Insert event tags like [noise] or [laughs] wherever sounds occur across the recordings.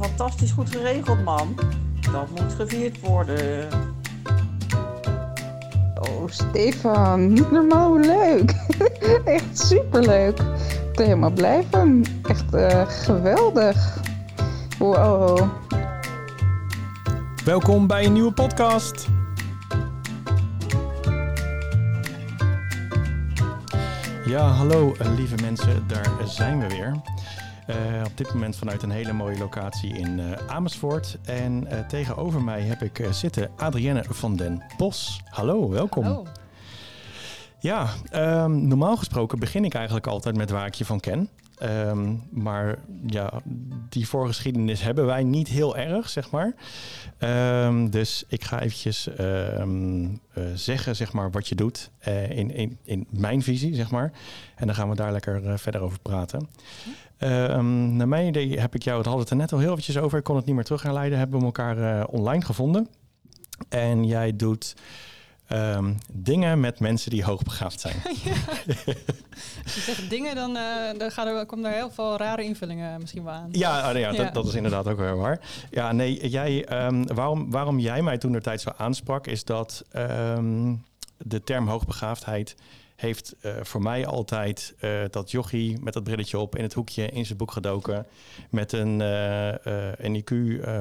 fantastisch goed geregeld, man. Dat moet gevierd worden. Oh, Stefan, niet normaal leuk. [laughs] Echt superleuk. Ik ben helemaal blij van. Echt uh, geweldig. Wow. Welkom bij een nieuwe podcast. Ja, hallo uh, lieve mensen, daar zijn we weer. Uh, op dit moment vanuit een hele mooie locatie in uh, Amersfoort. En uh, tegenover mij heb ik zitten Adrienne van den Bos. Hallo, welkom. Hallo. Ja, um, normaal gesproken begin ik eigenlijk altijd met waar ik je van ken. Um, maar ja, die voorgeschiedenis hebben wij niet heel erg, zeg maar. Um, dus ik ga eventjes um, uh, zeggen, zeg maar, wat je doet uh, in, in, in mijn visie, zeg maar. En dan gaan we daar lekker uh, verder over praten. Naar mijn idee heb ik jou, het had het er net al heel eventjes over, ik kon het niet meer terug herleiden, hebben we elkaar online gevonden. En jij doet Um, dingen met mensen die hoogbegaafd zijn. [laughs] ja. Als je zegt dingen, dan, uh, dan gaan er, komen er heel veel rare invullingen misschien wel aan. Ja, uh, ja, ja. Dat, dat, is inderdaad ook wel waar. Ja, nee, jij, um, waarom, waarom jij mij toen de tijd zo aansprak, is dat um, de term hoogbegaafdheid heeft uh, voor mij altijd uh, dat jochie met dat brilletje op in het hoekje in zijn boek gedoken. Met een, uh, een IQ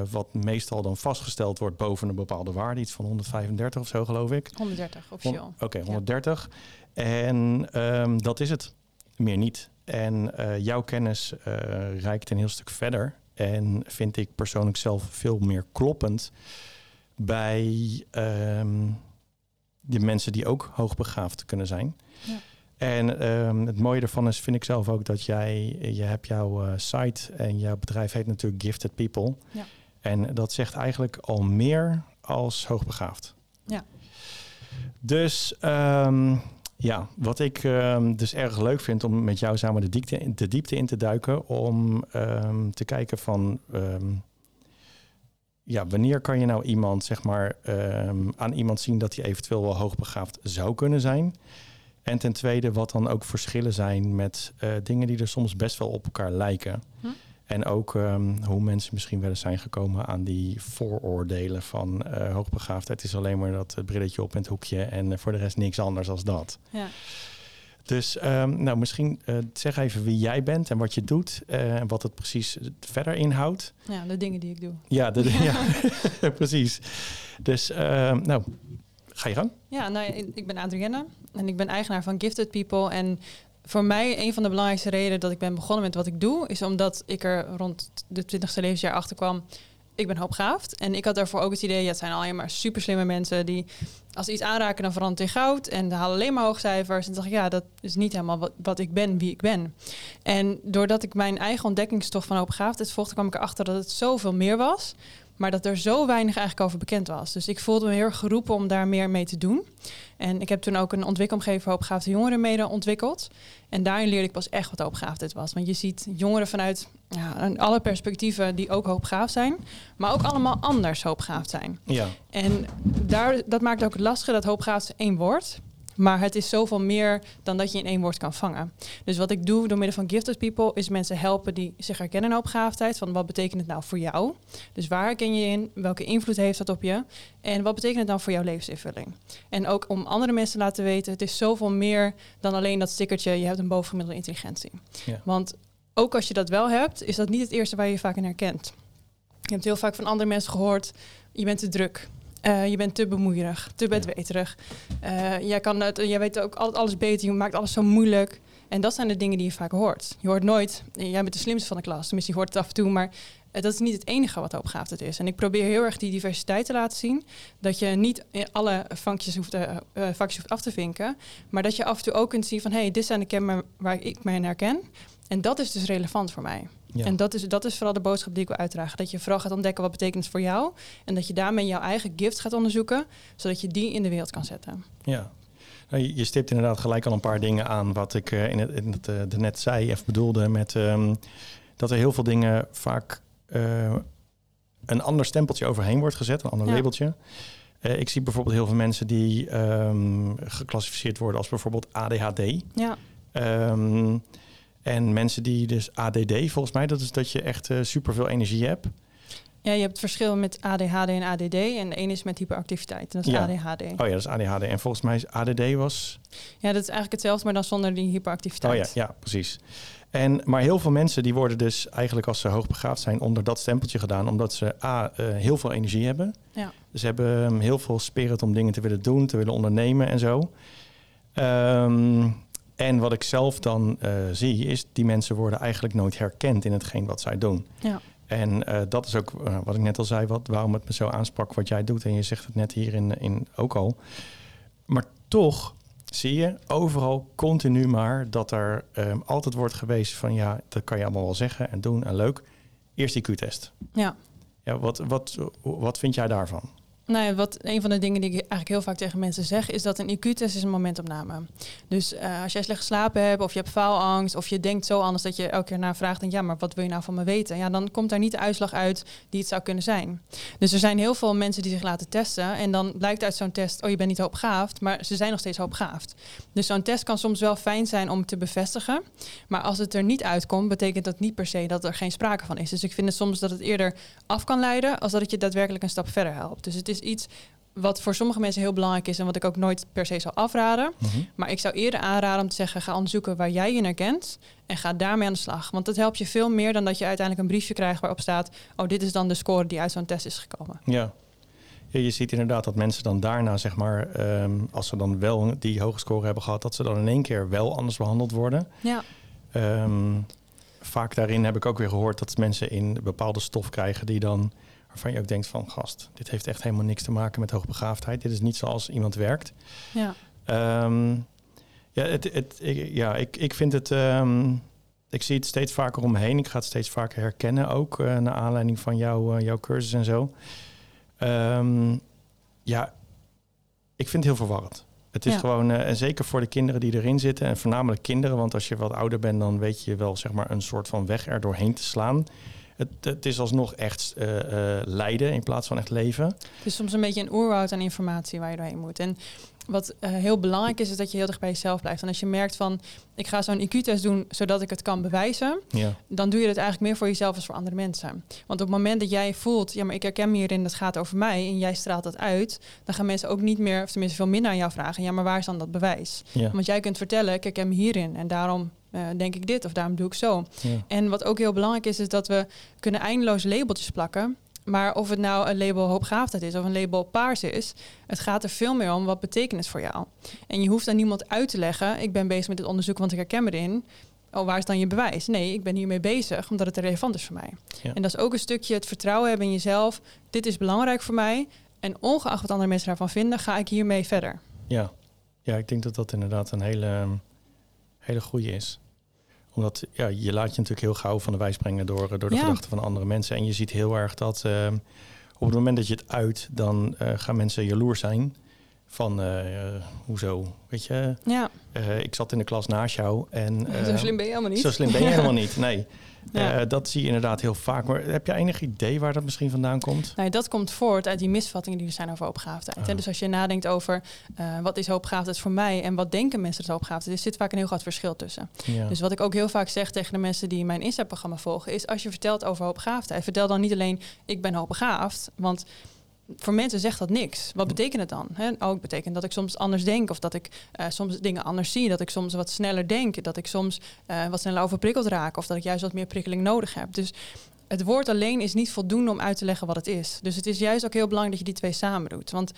wat meestal dan vastgesteld wordt boven een bepaalde waarde. Iets van 135 of zo geloof ik. 130 officieel. Oké, okay, 130. Ja. En um, dat is het. Meer niet. En jouw kennis reikt een heel stuk verder. En vind ik persoonlijk zelf veel meer kloppend bij um, de mensen die ook hoogbegaafd kunnen zijn. Ja. En um, het mooie ervan is, vind ik zelf ook, dat jij, je hebt jouw uh, site en jouw bedrijf heet natuurlijk Gifted People. Ja. En dat zegt eigenlijk al meer als hoogbegaafd. Ja. Dus um, ja, wat ik um, dus erg leuk vind om met jou samen de diepte, de diepte in te duiken, om te kijken van ja, wanneer kan je nou iemand, zeg maar, um, aan iemand zien dat hij eventueel wel hoogbegaafd zou kunnen zijn? En ten tweede, wat dan ook verschillen zijn met uh, dingen die er soms best wel op elkaar lijken. Hm? En ook um, hoe mensen misschien wel eens zijn gekomen aan die vooroordelen van uh, hoogbegaafdheid. Het is alleen maar dat brilletje op in het hoekje en uh, voor de rest niks anders als dat. Ja. Dus um, nou, misschien uh, zeg even wie jij bent en wat je doet uh, en wat het precies verder inhoudt. Ja, de dingen die ik doe. Ja, de, [laughs] ja [laughs] precies. Dus uh, nou, ga je gang. Ja, nou, ik ben Adrienne en ik ben eigenaar van Gifted People. En voor mij een van de belangrijkste redenen dat ik ben begonnen met wat ik doe, is omdat ik er rond de 20ste levensjaar achter kwam ik ben hoopgaafd. En ik had daarvoor ook het idee, ja, het zijn alleen maar super slimme mensen die als ze iets aanraken, dan verandert in goud. En halen alleen maar hoogcijfers. En dacht ik, ja, dat is niet helemaal wat, wat ik ben, wie ik ben. En doordat ik mijn eigen ontdekkingstocht van hoopgaafdheid volgde, kwam ik erachter dat het zoveel meer was. Maar dat er zo weinig eigenlijk over bekend was. Dus ik voelde me heel geroepen om daar meer mee te doen. En ik heb toen ook een ontwikkelomgeving voor hoopbegaafde jongeren mede ontwikkeld. En daarin leerde ik pas echt wat hoopbegaafdheid was. Want je ziet jongeren vanuit ja, alle perspectieven die ook hoopbegaafd zijn. Maar ook allemaal anders hoopbegaafd zijn. Ja. En daar, dat maakt ook het lastige dat hoopbegaafd één woord. Maar het is zoveel meer dan dat je in één woord kan vangen. Dus wat ik doe door middel van Gifted People is mensen helpen die zich herkennen in hoopbegaafdheid. Van wat betekent het nou voor jou? Dus waar herken je in? Welke invloed heeft dat op je? En wat betekent het dan voor jouw levensinvulling? En ook om andere mensen te laten weten, het is zoveel meer dan alleen dat stickertje, je hebt een bovengemiddelde intelligentie. Ja. Want ook als je dat wel hebt, is dat niet het eerste waar je je vaak in herkent. Je hebt heel vaak van andere mensen gehoord, je bent te druk. Uh, je bent te bemoeierig, te bedweterig. Uh, jij, kan het, jij weet ook altijd alles beter, je maakt alles zo moeilijk. En dat zijn de dingen die je vaak hoort. Je hoort nooit, jij bent de slimste van de klas. Tenminste, je hoort het af en toe, maar uh, dat is niet het enige wat hoopbegaafdheid is. En ik probeer heel erg die diversiteit te laten zien. Dat je niet alle vakjes hoeft, vakjes hoeft af te vinken. Maar dat je af en toe ook kunt zien van... hé, hey, dit zijn de kenmerken waar ik mij in herken. En dat is dus relevant voor mij. Ja. En dat is, dat is vooral de boodschap die ik wil uitdragen. Dat je vooral gaat ontdekken wat betekent het voor jou. En dat je daarmee jouw eigen gift gaat onderzoeken. Zodat je die in de wereld kan zetten. Ja. Nou, je, stipt inderdaad gelijk al een paar dingen aan. Wat ik uh, in het, in het uh, net zei, even bedoelde. Met um, dat er heel veel dingen vaak uh, een ander stempeltje overheen wordt gezet. Een ander Ja. labeltje. Ik zie bijvoorbeeld heel veel mensen die um, geclassificeerd worden als bijvoorbeeld ADHD. Ja, Um, en mensen die dus ADD, volgens mij, dat is dat je echt uh, superveel energie hebt. Ja, je hebt het verschil met ADHD en ADD. En de ene is met hyperactiviteit. Dat is Ja. ADHD. Oh ja, dat is ADHD. En volgens mij is ADD was... Ja, dat is eigenlijk hetzelfde, maar dan zonder die Oh hyperactiviteit. ja, ja, precies. En, maar heel veel mensen die worden dus eigenlijk als ze hoogbegaafd zijn onder dat stempeltje gedaan. Omdat ze A, eh, heel veel energie hebben. Ja. Ze hebben ehm, heel veel spirit om dingen te willen doen, te willen ondernemen en zo. Ehm, en wat ik zelf dan eh, zie, is die mensen worden eigenlijk nooit herkend in hetgeen wat zij doen. Ja. En eh, dat is ook eh, wat ik net al zei, wat, waarom het me zo aansprak wat jij doet. En je zegt het net hier in, in ook al. Maar toch zie je overal continu maar dat er ehm, altijd wordt geweest van ja, dat kan je allemaal wel zeggen en doen en leuk. Eerst die Q-test. ja. Ja, wat, wat, wat vind jij daarvan? Nou ja, wat een van de dingen die ik eigenlijk heel vaak tegen mensen zeg, is dat een IQ-test is een momentopname. Dus eh, als jij slecht geslapen hebt, of je hebt faalangst, of je denkt zo anders dat je elke keer naar vraagt, en ja, maar wat wil je nou van me weten? Ja, dan komt daar niet de uitslag uit die het zou kunnen zijn. Dus er zijn heel veel mensen die zich laten testen, en dan blijkt uit zo'n test, oh, je bent niet hoopgaafd, maar ze zijn nog steeds hoopgaafd. Dus zo'n test kan soms wel fijn zijn om te bevestigen, maar als het er niet uitkomt, betekent dat niet per se dat er geen sprake van is. Dus ik vind het soms dat het eerder af kan leiden, als dat het je daadwerkelijk een stap verder helpt. Dus het is iets wat voor sommige mensen heel belangrijk is en wat ik ook nooit per se zou afraden. Maar ik zou eerder aanraden om te zeggen: ga onderzoeken waar jij je herkent en ga daarmee aan de slag. Want dat helpt je veel meer dan dat je uiteindelijk een briefje krijgt waarop staat: oh, dit is dan de score die uit zo'n test is gekomen. Ja. ja, je ziet inderdaad dat mensen dan daarna, zeg maar, ehm, als ze dan wel die hoge score hebben gehad, dat ze dan in één keer wel anders behandeld worden. Ja, Ehm, vaak daarin heb ik ook weer gehoord dat mensen in bepaalde stof krijgen die dan waarvan je ook denkt van gast, dit heeft echt helemaal niks te maken met hoogbegaafdheid. Dit is niet zoals iemand werkt. ja. Ehm, ja, het, het, ik, ja ik, ik vind het. ehm, ik zie het steeds vaker om me heen. Ik ga het steeds vaker herkennen, ook eh, naar aanleiding van jouw, eh, jouw cursus en zo. Ehm, ja, ik vind het heel verwarrend. Het is Ja. gewoon, eh, en zeker voor de kinderen die erin zitten, en voornamelijk kinderen, want als je wat ouder bent, dan weet je wel zeg maar een soort van weg er doorheen te slaan. Het, het is alsnog echt eh, eh, lijden in plaats van echt leven. Het is soms een beetje een oerwoud aan informatie waar je doorheen moet. En wat eh, heel belangrijk is, is dat je heel dicht bij jezelf blijft. En als je merkt van, ik ga zo'n IQ-test doen zodat ik het kan bewijzen, Ja, dan doe je het eigenlijk meer voor jezelf als voor andere mensen. Want op het moment dat jij voelt, ja, maar ik herken me hierin, dat gaat over mij, en jij straalt dat uit, dan gaan mensen ook niet meer, of tenminste veel minder aan jou vragen, ja, maar waar is dan dat bewijs? ja, Want jij kunt vertellen, ik herken me hierin, en daarom eh, denk ik dit, of daarom doe ik zo. ja. En wat ook heel belangrijk is, is dat we kunnen eindeloos labeltjes plakken. Maar of het nou een label hoopgaafdheid is of een label paars is, het gaat er veel meer om wat betekent het voor jou. En je hoeft aan niemand uit te leggen, ik ben bezig met dit onderzoek, want ik herken me erin. Oh, waar is dan je bewijs? Nee, ik ben hiermee bezig omdat het relevant is voor mij. Ja. En dat is ook een stukje het vertrouwen hebben in jezelf. Dit is belangrijk voor mij. En ongeacht wat andere mensen daarvan vinden, ga ik hiermee verder. Ja. ja, ik denk dat dat inderdaad een hele, hele goede is. Omdat ja, je laat je natuurlijk heel gauw van de wijs brengen door, door de Ja. gedachten van andere mensen. En je ziet heel erg dat eh, op het moment dat je het uit, dan eh, gaan mensen jaloers zijn. Van, eh, eh, hoezo? Weet je, Ja, eh, ik zat in de klas naast jou en... [laughs] zo eh, slim ben je helemaal niet. Zo slim ben je helemaal [laughs] niet, nee. Ja. Eh, dat zie je inderdaad heel vaak. Maar heb je enig idee waar dat misschien vandaan komt? Nou, dat komt voort uit die misvattingen die er zijn over hoopbegaafdheid. hè. Ah. Dus als je nadenkt over eh, wat is hoopbegaafdheid voor mij en wat denken mensen dat hoopbegaafdheid is, zit vaak een heel groot verschil tussen. Ja. Dus wat ik ook heel vaak zeg tegen de mensen die mijn Insta-programma volgen, is als je vertelt over hoopbegaafdheid, vertel dan niet alleen ik ben hoopbegaafd, want voor mensen zegt dat niks. Wat betekent het dan? Oh, het betekent dat ik soms anders denk of dat ik eh, soms dingen anders zie, dat ik soms wat sneller denk, dat ik soms eh, wat sneller overprikkeld raak of dat ik juist wat meer prikkeling nodig heb. Dus het woord alleen is niet voldoende om uit te leggen wat het is. Dus het is juist ook heel belangrijk dat je die twee samen doet. Want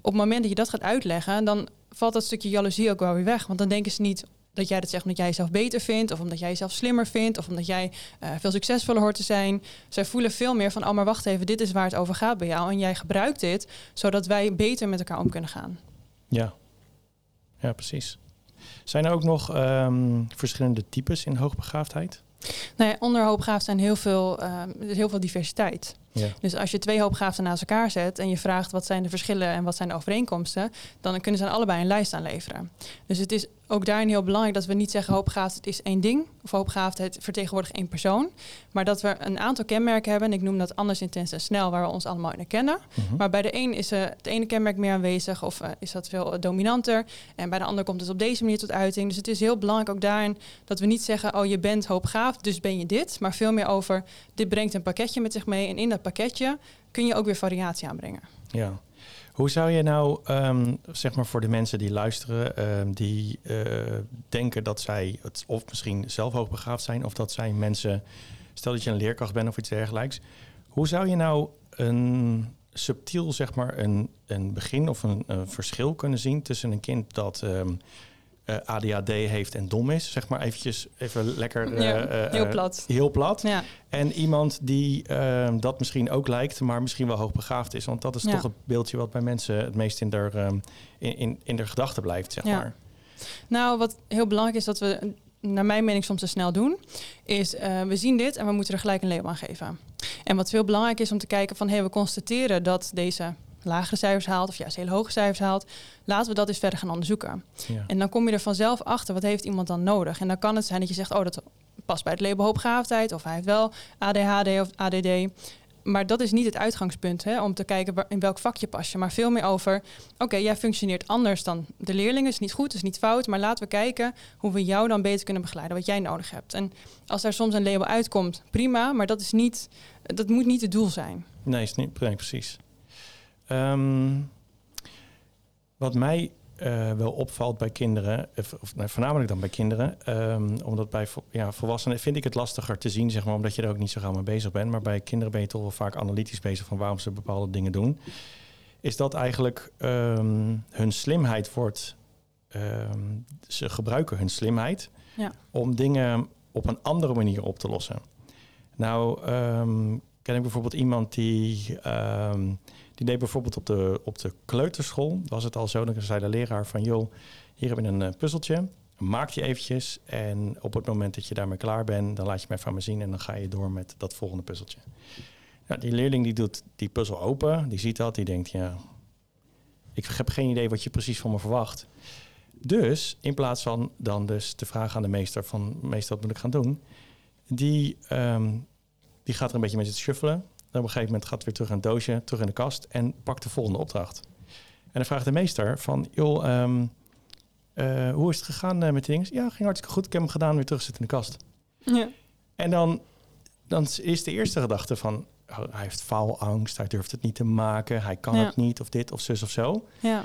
op het moment dat je dat gaat uitleggen, dan valt dat stukje jaloezie ook wel weer weg. Want dan denken ze niet dat jij dat zegt omdat jij jezelf beter vindt, of omdat jij jezelf slimmer vindt, of omdat jij eh, veel succesvoller hoort te zijn. Zij voelen veel meer van, oh maar wacht even, dit is waar het over gaat bij jou. En jij gebruikt dit, zodat wij beter met elkaar om kunnen gaan. Ja, ja precies. Zijn er ook nog ehm, verschillende types in hoogbegaafdheid? Nou ja, onder hoopgaaf zijn heel veel, is heel veel diversiteit. Ja. Dus als je twee hoopgaafden naast elkaar zet en je vraagt wat zijn de verschillen en wat zijn de overeenkomsten, dan kunnen ze aan allebei een lijst aanleveren. Dus het is ook daarin heel belangrijk dat we niet zeggen hoopbegaafdheid is één ding of hoopbegaafdheid vertegenwoordigt één persoon, maar dat we een aantal kenmerken hebben. En ik noem dat anders, intens en snel, waar we ons allemaal in herkennen. Mhm. Maar bij de een is eh, het ene kenmerk meer aanwezig of eh, is dat veel eh, dominanter. En bij de ander komt het op deze manier tot uiting. Dus het is heel belangrijk ook daarin dat we niet zeggen, oh je bent hoopgaaf, dus ben je dit. Maar veel meer over, dit brengt een pakketje met zich mee. En in dat pakketje kun je ook weer variatie aanbrengen. Ja. Hoe zou je nou, ehm, zeg maar voor de mensen die luisteren, ehm, die eh, denken dat zij het of misschien zelf hoogbegaafd zijn, of dat zijn mensen, stel dat je een leerkracht bent of iets dergelijks. Hoe zou je nou een subtiel, zeg maar, een, een begin of een, een verschil kunnen zien tussen een kind dat ehm, eh, ADHD heeft en dom is, zeg maar eventjes even lekker eh, Ja, eh, heel plat. heel plat. Ja, En iemand die ehm, dat misschien ook lijkt, maar misschien wel hoogbegaafd is. Want dat is Ja. toch het beeldje wat bij mensen het meest in de, ehm, in, in, in gedachten blijft, zeg maar. Nou, wat heel belangrijk is dat we, naar mijn mening, soms te snel doen, is we zien dit en we moeten er gelijk een label aan geven. En wat veel belangrijk is om te kijken van, hé, hey, we constateren dat deze lagere cijfers haalt of juist hele hoge cijfers haalt. Laten we dat eens verder gaan onderzoeken. Ja. En dan kom je er vanzelf achter, wat heeft iemand dan nodig? En dan kan het zijn dat je zegt, oh, dat past bij het label hoogbegaafdheid of hij heeft wel ADHD of ADD. Maar dat is niet het uitgangspunt hè, om te kijken waar- in welk vakje pas je. Maar veel meer over, oké, jij functioneert anders dan de leerlingen. Is niet goed, is niet fout. Maar laten we kijken hoe we jou dan beter kunnen begeleiden. Wat jij nodig hebt. En als daar soms een label uitkomt, prima. Maar dat, is niet, dat moet niet het doel zijn. Nee, is niet, nee, precies. Ehm, wat mij eh, wel opvalt bij kinderen, of, nou, voornamelijk dan bij kinderen, ehm, omdat bij ja, volwassenen vind ik het lastiger te zien, zeg maar, omdat je er ook niet zo gauw mee bezig bent. Maar bij kinderen ben je toch wel vaak analytisch bezig van waarom ze bepaalde dingen doen. Is dat eigenlijk ehm, hun slimheid wordt, ze gebruiken hun slimheid Ja. om dingen op een andere manier op te lossen. Nou, ken ik bijvoorbeeld iemand die, die deed bijvoorbeeld op de, op de kleuterschool, was het al zo, dan zei de leraar van, joh, hier heb je een eh, puzzeltje, maak die eventjes en op het moment dat je daarmee klaar bent, dan laat je even aan me zien en dan ga je door met dat volgende puzzeltje. Die leerling die doet die puzzel open, die ziet dat, die denkt, ja, ik heb geen idee wat je precies van me verwacht. Dus in plaats van dan dus de vraag aan de meester van meester wat moet ik gaan doen, die, ehm, die gaat er een beetje mee zitten shuffelen. Op een gegeven moment gaat het weer terug aan het doosje, terug in de kast en pakt de volgende opdracht. En dan vraagt de meester van, joh, ehm, eh, hoe is het gegaan eh, met die dingen? Ja, ging hartstikke goed. Ik heb hem gedaan, weer terug zitten in de kast. Ja. En dan, dan is de eerste gedachte van, oh, hij heeft faalangst, hij durft het niet te maken, hij kan Ja. het niet, of dit of zus of zo. Ja.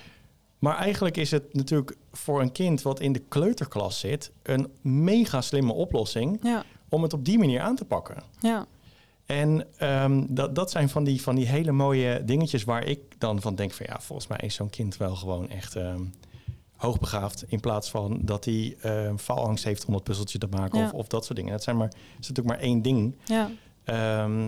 Maar eigenlijk is het natuurlijk voor een kind wat in de kleuterklas zit, een mega slimme oplossing Ja. om het op die manier aan te pakken. Ja. En ehm, dat, dat zijn van die, van die hele mooie dingetjes waar ik dan van denk van ja, volgens mij is zo'n kind wel gewoon echt ehm, hoogbegaafd. In plaats van dat hij ehm, faalangst heeft om het puzzeltje te maken Ja. of, of dat soort dingen. Dat zijn maar, is natuurlijk maar één ding. Ja.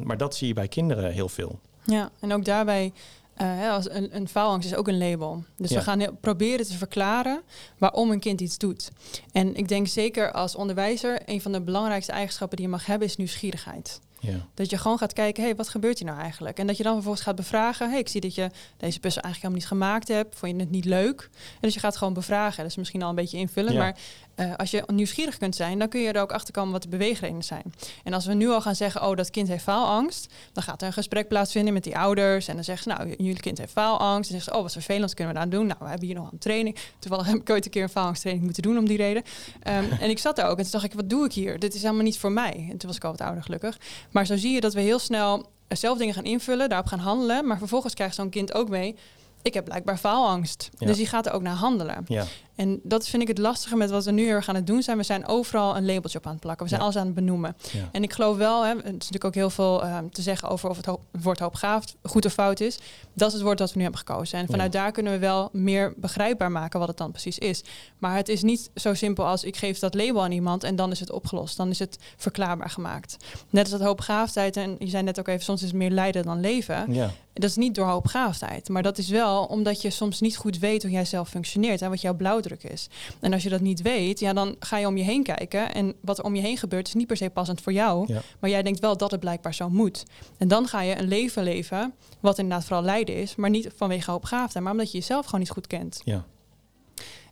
Maar dat zie je bij kinderen heel veel. Ja, en ook daarbij, eh, als een, een faalangst is ook een label. Dus Ja. we gaan proberen te verklaren waarom een kind iets doet. En ik denk zeker als onderwijzer, een van de belangrijkste eigenschappen die je mag hebben is nieuwsgierigheid. Ja, Dat je gewoon gaat kijken, hé, hey, wat gebeurt hier nou eigenlijk? En dat je dan vervolgens gaat bevragen, hey, ik zie dat je deze puzzel eigenlijk helemaal niet gemaakt hebt. Vond je het niet leuk? En dus je gaat gewoon bevragen. Dat is misschien al een beetje invullen, Ja. maar eh, als je nieuwsgierig kunt zijn, dan kun je er ook achter komen wat de beweegredenen zijn. En als we nu al gaan zeggen, oh, dat kind heeft faalangst, dan gaat er een gesprek plaatsvinden met die ouders. En dan zeggen ze, nou, jullie kind heeft faalangst. En zeggen ze, oh, wat vervelend, kunnen we daar doen? Nou, we hebben hier nog een training. Toevallig heb ik ooit een keer een faalangsttraining moeten doen om die reden. Ehm, en ik zat daar ook en toen dacht ik, wat doe ik hier? Dit is helemaal niet voor mij. En toen was ik al wat ouder, gelukkig. Maar zo zie je dat we heel snel eh, zelf dingen gaan invullen, daarop gaan handelen. Maar vervolgens krijgt zo'n kind ook mee, ik heb blijkbaar faalangst. Ja. Dus die gaat er ook naar handelen. ja, En dat vind ik het lastige met wat we nu heel erg aan het doen zijn. We zijn overal een labeltje op aan het plakken. We zijn Ja. alles aan het benoemen. ja. En ik geloof wel, hè, het is natuurlijk ook heel veel eh, te zeggen over of het ho- woord hoopgaafd goed of fout is. Dat is het woord dat we nu hebben gekozen. En vanuit daar kunnen we wel meer begrijpbaar maken wat het dan precies is. Maar het is niet zo simpel als ik geef dat label aan iemand en dan is het opgelost. Dan is het verklaarbaar gemaakt. Net als dat hoopgaafdheid, en je zei net ook even, soms is het meer lijden dan leven. ja. Dat is niet door hoopgaafdheid, maar dat is wel omdat je soms niet goed weet hoe jij zelf functioneert en wat jouw blauwdruk is. En als je dat niet weet, ja, dan ga je om je heen kijken en wat er om je heen gebeurt is niet per se passend voor jou, Ja. maar jij denkt wel dat het blijkbaar zo moet. En dan ga je een leven leven wat inderdaad vooral lijden is, maar niet vanwege hoopgaafdheid, maar omdat je jezelf gewoon niet goed kent. ja.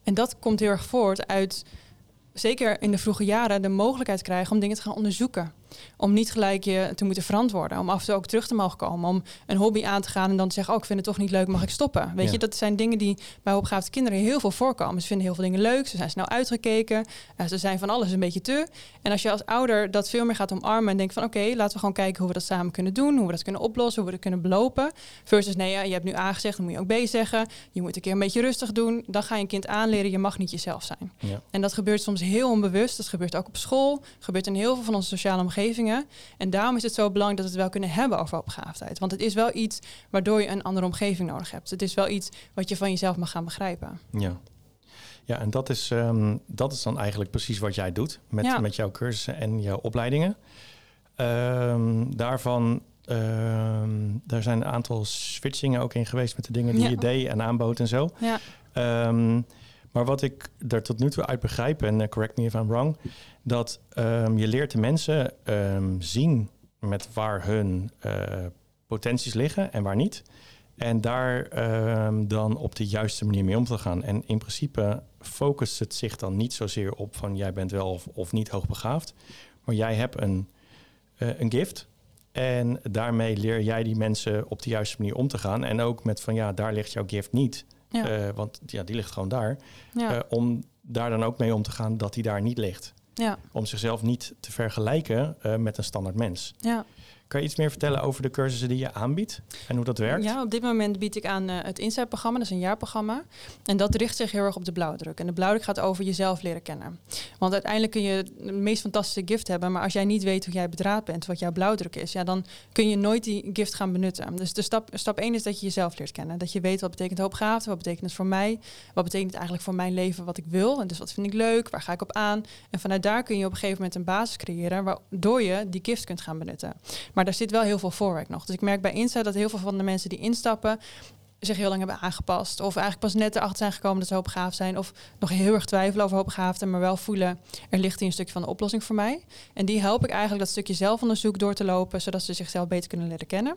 En dat komt heel erg voort uit, zeker in de vroege jaren, de mogelijkheid krijgen om dingen te gaan onderzoeken. Om niet gelijk je te moeten verantwoorden. Om af en toe ook terug te mogen komen. Om een hobby aan te gaan en dan te zeggen... oh, ik vind het toch niet leuk, mag ik stoppen? Weet Ja. je, dat zijn dingen die bij hoogbegaafde kinderen heel veel voorkomen. Ze vinden heel veel dingen leuk, ze zijn snel uitgekeken. eh, ze zijn van alles een beetje te. En als je als ouder dat veel meer gaat omarmen en denkt van... oké, laten we gewoon kijken hoe we dat samen kunnen doen. Hoe we dat kunnen oplossen, hoe we dat kunnen belopen. Versus, nee, ja, je hebt nu A gezegd, dan moet je ook B zeggen. Je moet een keer een beetje rustig doen. Dan ga je een kind aanleren, je mag niet jezelf zijn. Ja. En dat gebeurt soms heel onbewust. Dat gebeurt ook op school. gebeurt in heel veel van onze sociale omgevingen. En daarom is het zo belangrijk dat we het wel kunnen hebben over hoogbegaafdheid. Want het is wel iets waardoor je een andere omgeving nodig hebt. Het is wel iets wat je van jezelf mag gaan begrijpen. Ja. Ja, en dat is, ehm, dat is dan eigenlijk precies wat jij doet met, Ja. met jouw cursussen en jouw opleidingen. Ehm, daarvan, ehm, daar zijn een aantal switchingen ook in geweest met de dingen die Ja. je deed en aanbood en zo. Ja, maar wat ik er tot nu toe uit begrijp, en eh, correct me if I'm wrong, dat ehm, je leert de mensen ehm, zien met waar hun eh, potenties liggen en waar niet. En daar ehm, dan op de juiste manier mee om te gaan. En in principe focust het zich dan niet zozeer op van jij bent wel of, of niet hoogbegaafd. Maar jij hebt een, eh, een gift. En daarmee leer jij die mensen op de juiste manier om te gaan. En ook met van ja, daar ligt jouw gift niet. ja, Eh, want ja, die ligt gewoon daar. ja, om daar dan ook mee om te gaan dat die daar niet ligt. Ja, Om zichzelf niet te vergelijken eh, met een standaard mens. ja. Kan je iets meer vertellen over de cursussen die je aanbiedt en hoe dat werkt? Ja, op dit moment bied ik aan eh, het Insight-programma. Dat is een jaarprogramma. En dat richt zich heel erg op de blauwdruk. En de blauwdruk gaat over jezelf leren kennen. Want uiteindelijk kun je de meest fantastische gift hebben. Maar als jij niet weet hoe jij bedraad bent, wat jouw blauwdruk is, ja, dan kun je nooit die gift gaan benutten. Dus de stap, stap 1 is dat je jezelf leert kennen. Dat je weet wat betekent hoopgaafde, wat betekent het voor mij, wat betekent het eigenlijk voor mijn leven wat ik wil. En dus wat vind ik leuk, waar ga ik op aan. En vanuit daar kun je op een gegeven moment een basis creëren waardoor je die gift kunt gaan benutten. Maar daar zit wel heel veel voorwerk nog. Dus ik merk bij Insta dat heel veel van de mensen die instappen zich heel lang hebben aangepast. Of eigenlijk pas net erachter zijn gekomen dat ze hoopbegaafd zijn. Of nog heel erg twijfelen over hoopbegaafden, maar wel voelen... er ligt hier een stukje van de oplossing voor mij. En die help ik eigenlijk dat stukje zelfonderzoek door te lopen... zodat ze zichzelf beter kunnen leren kennen.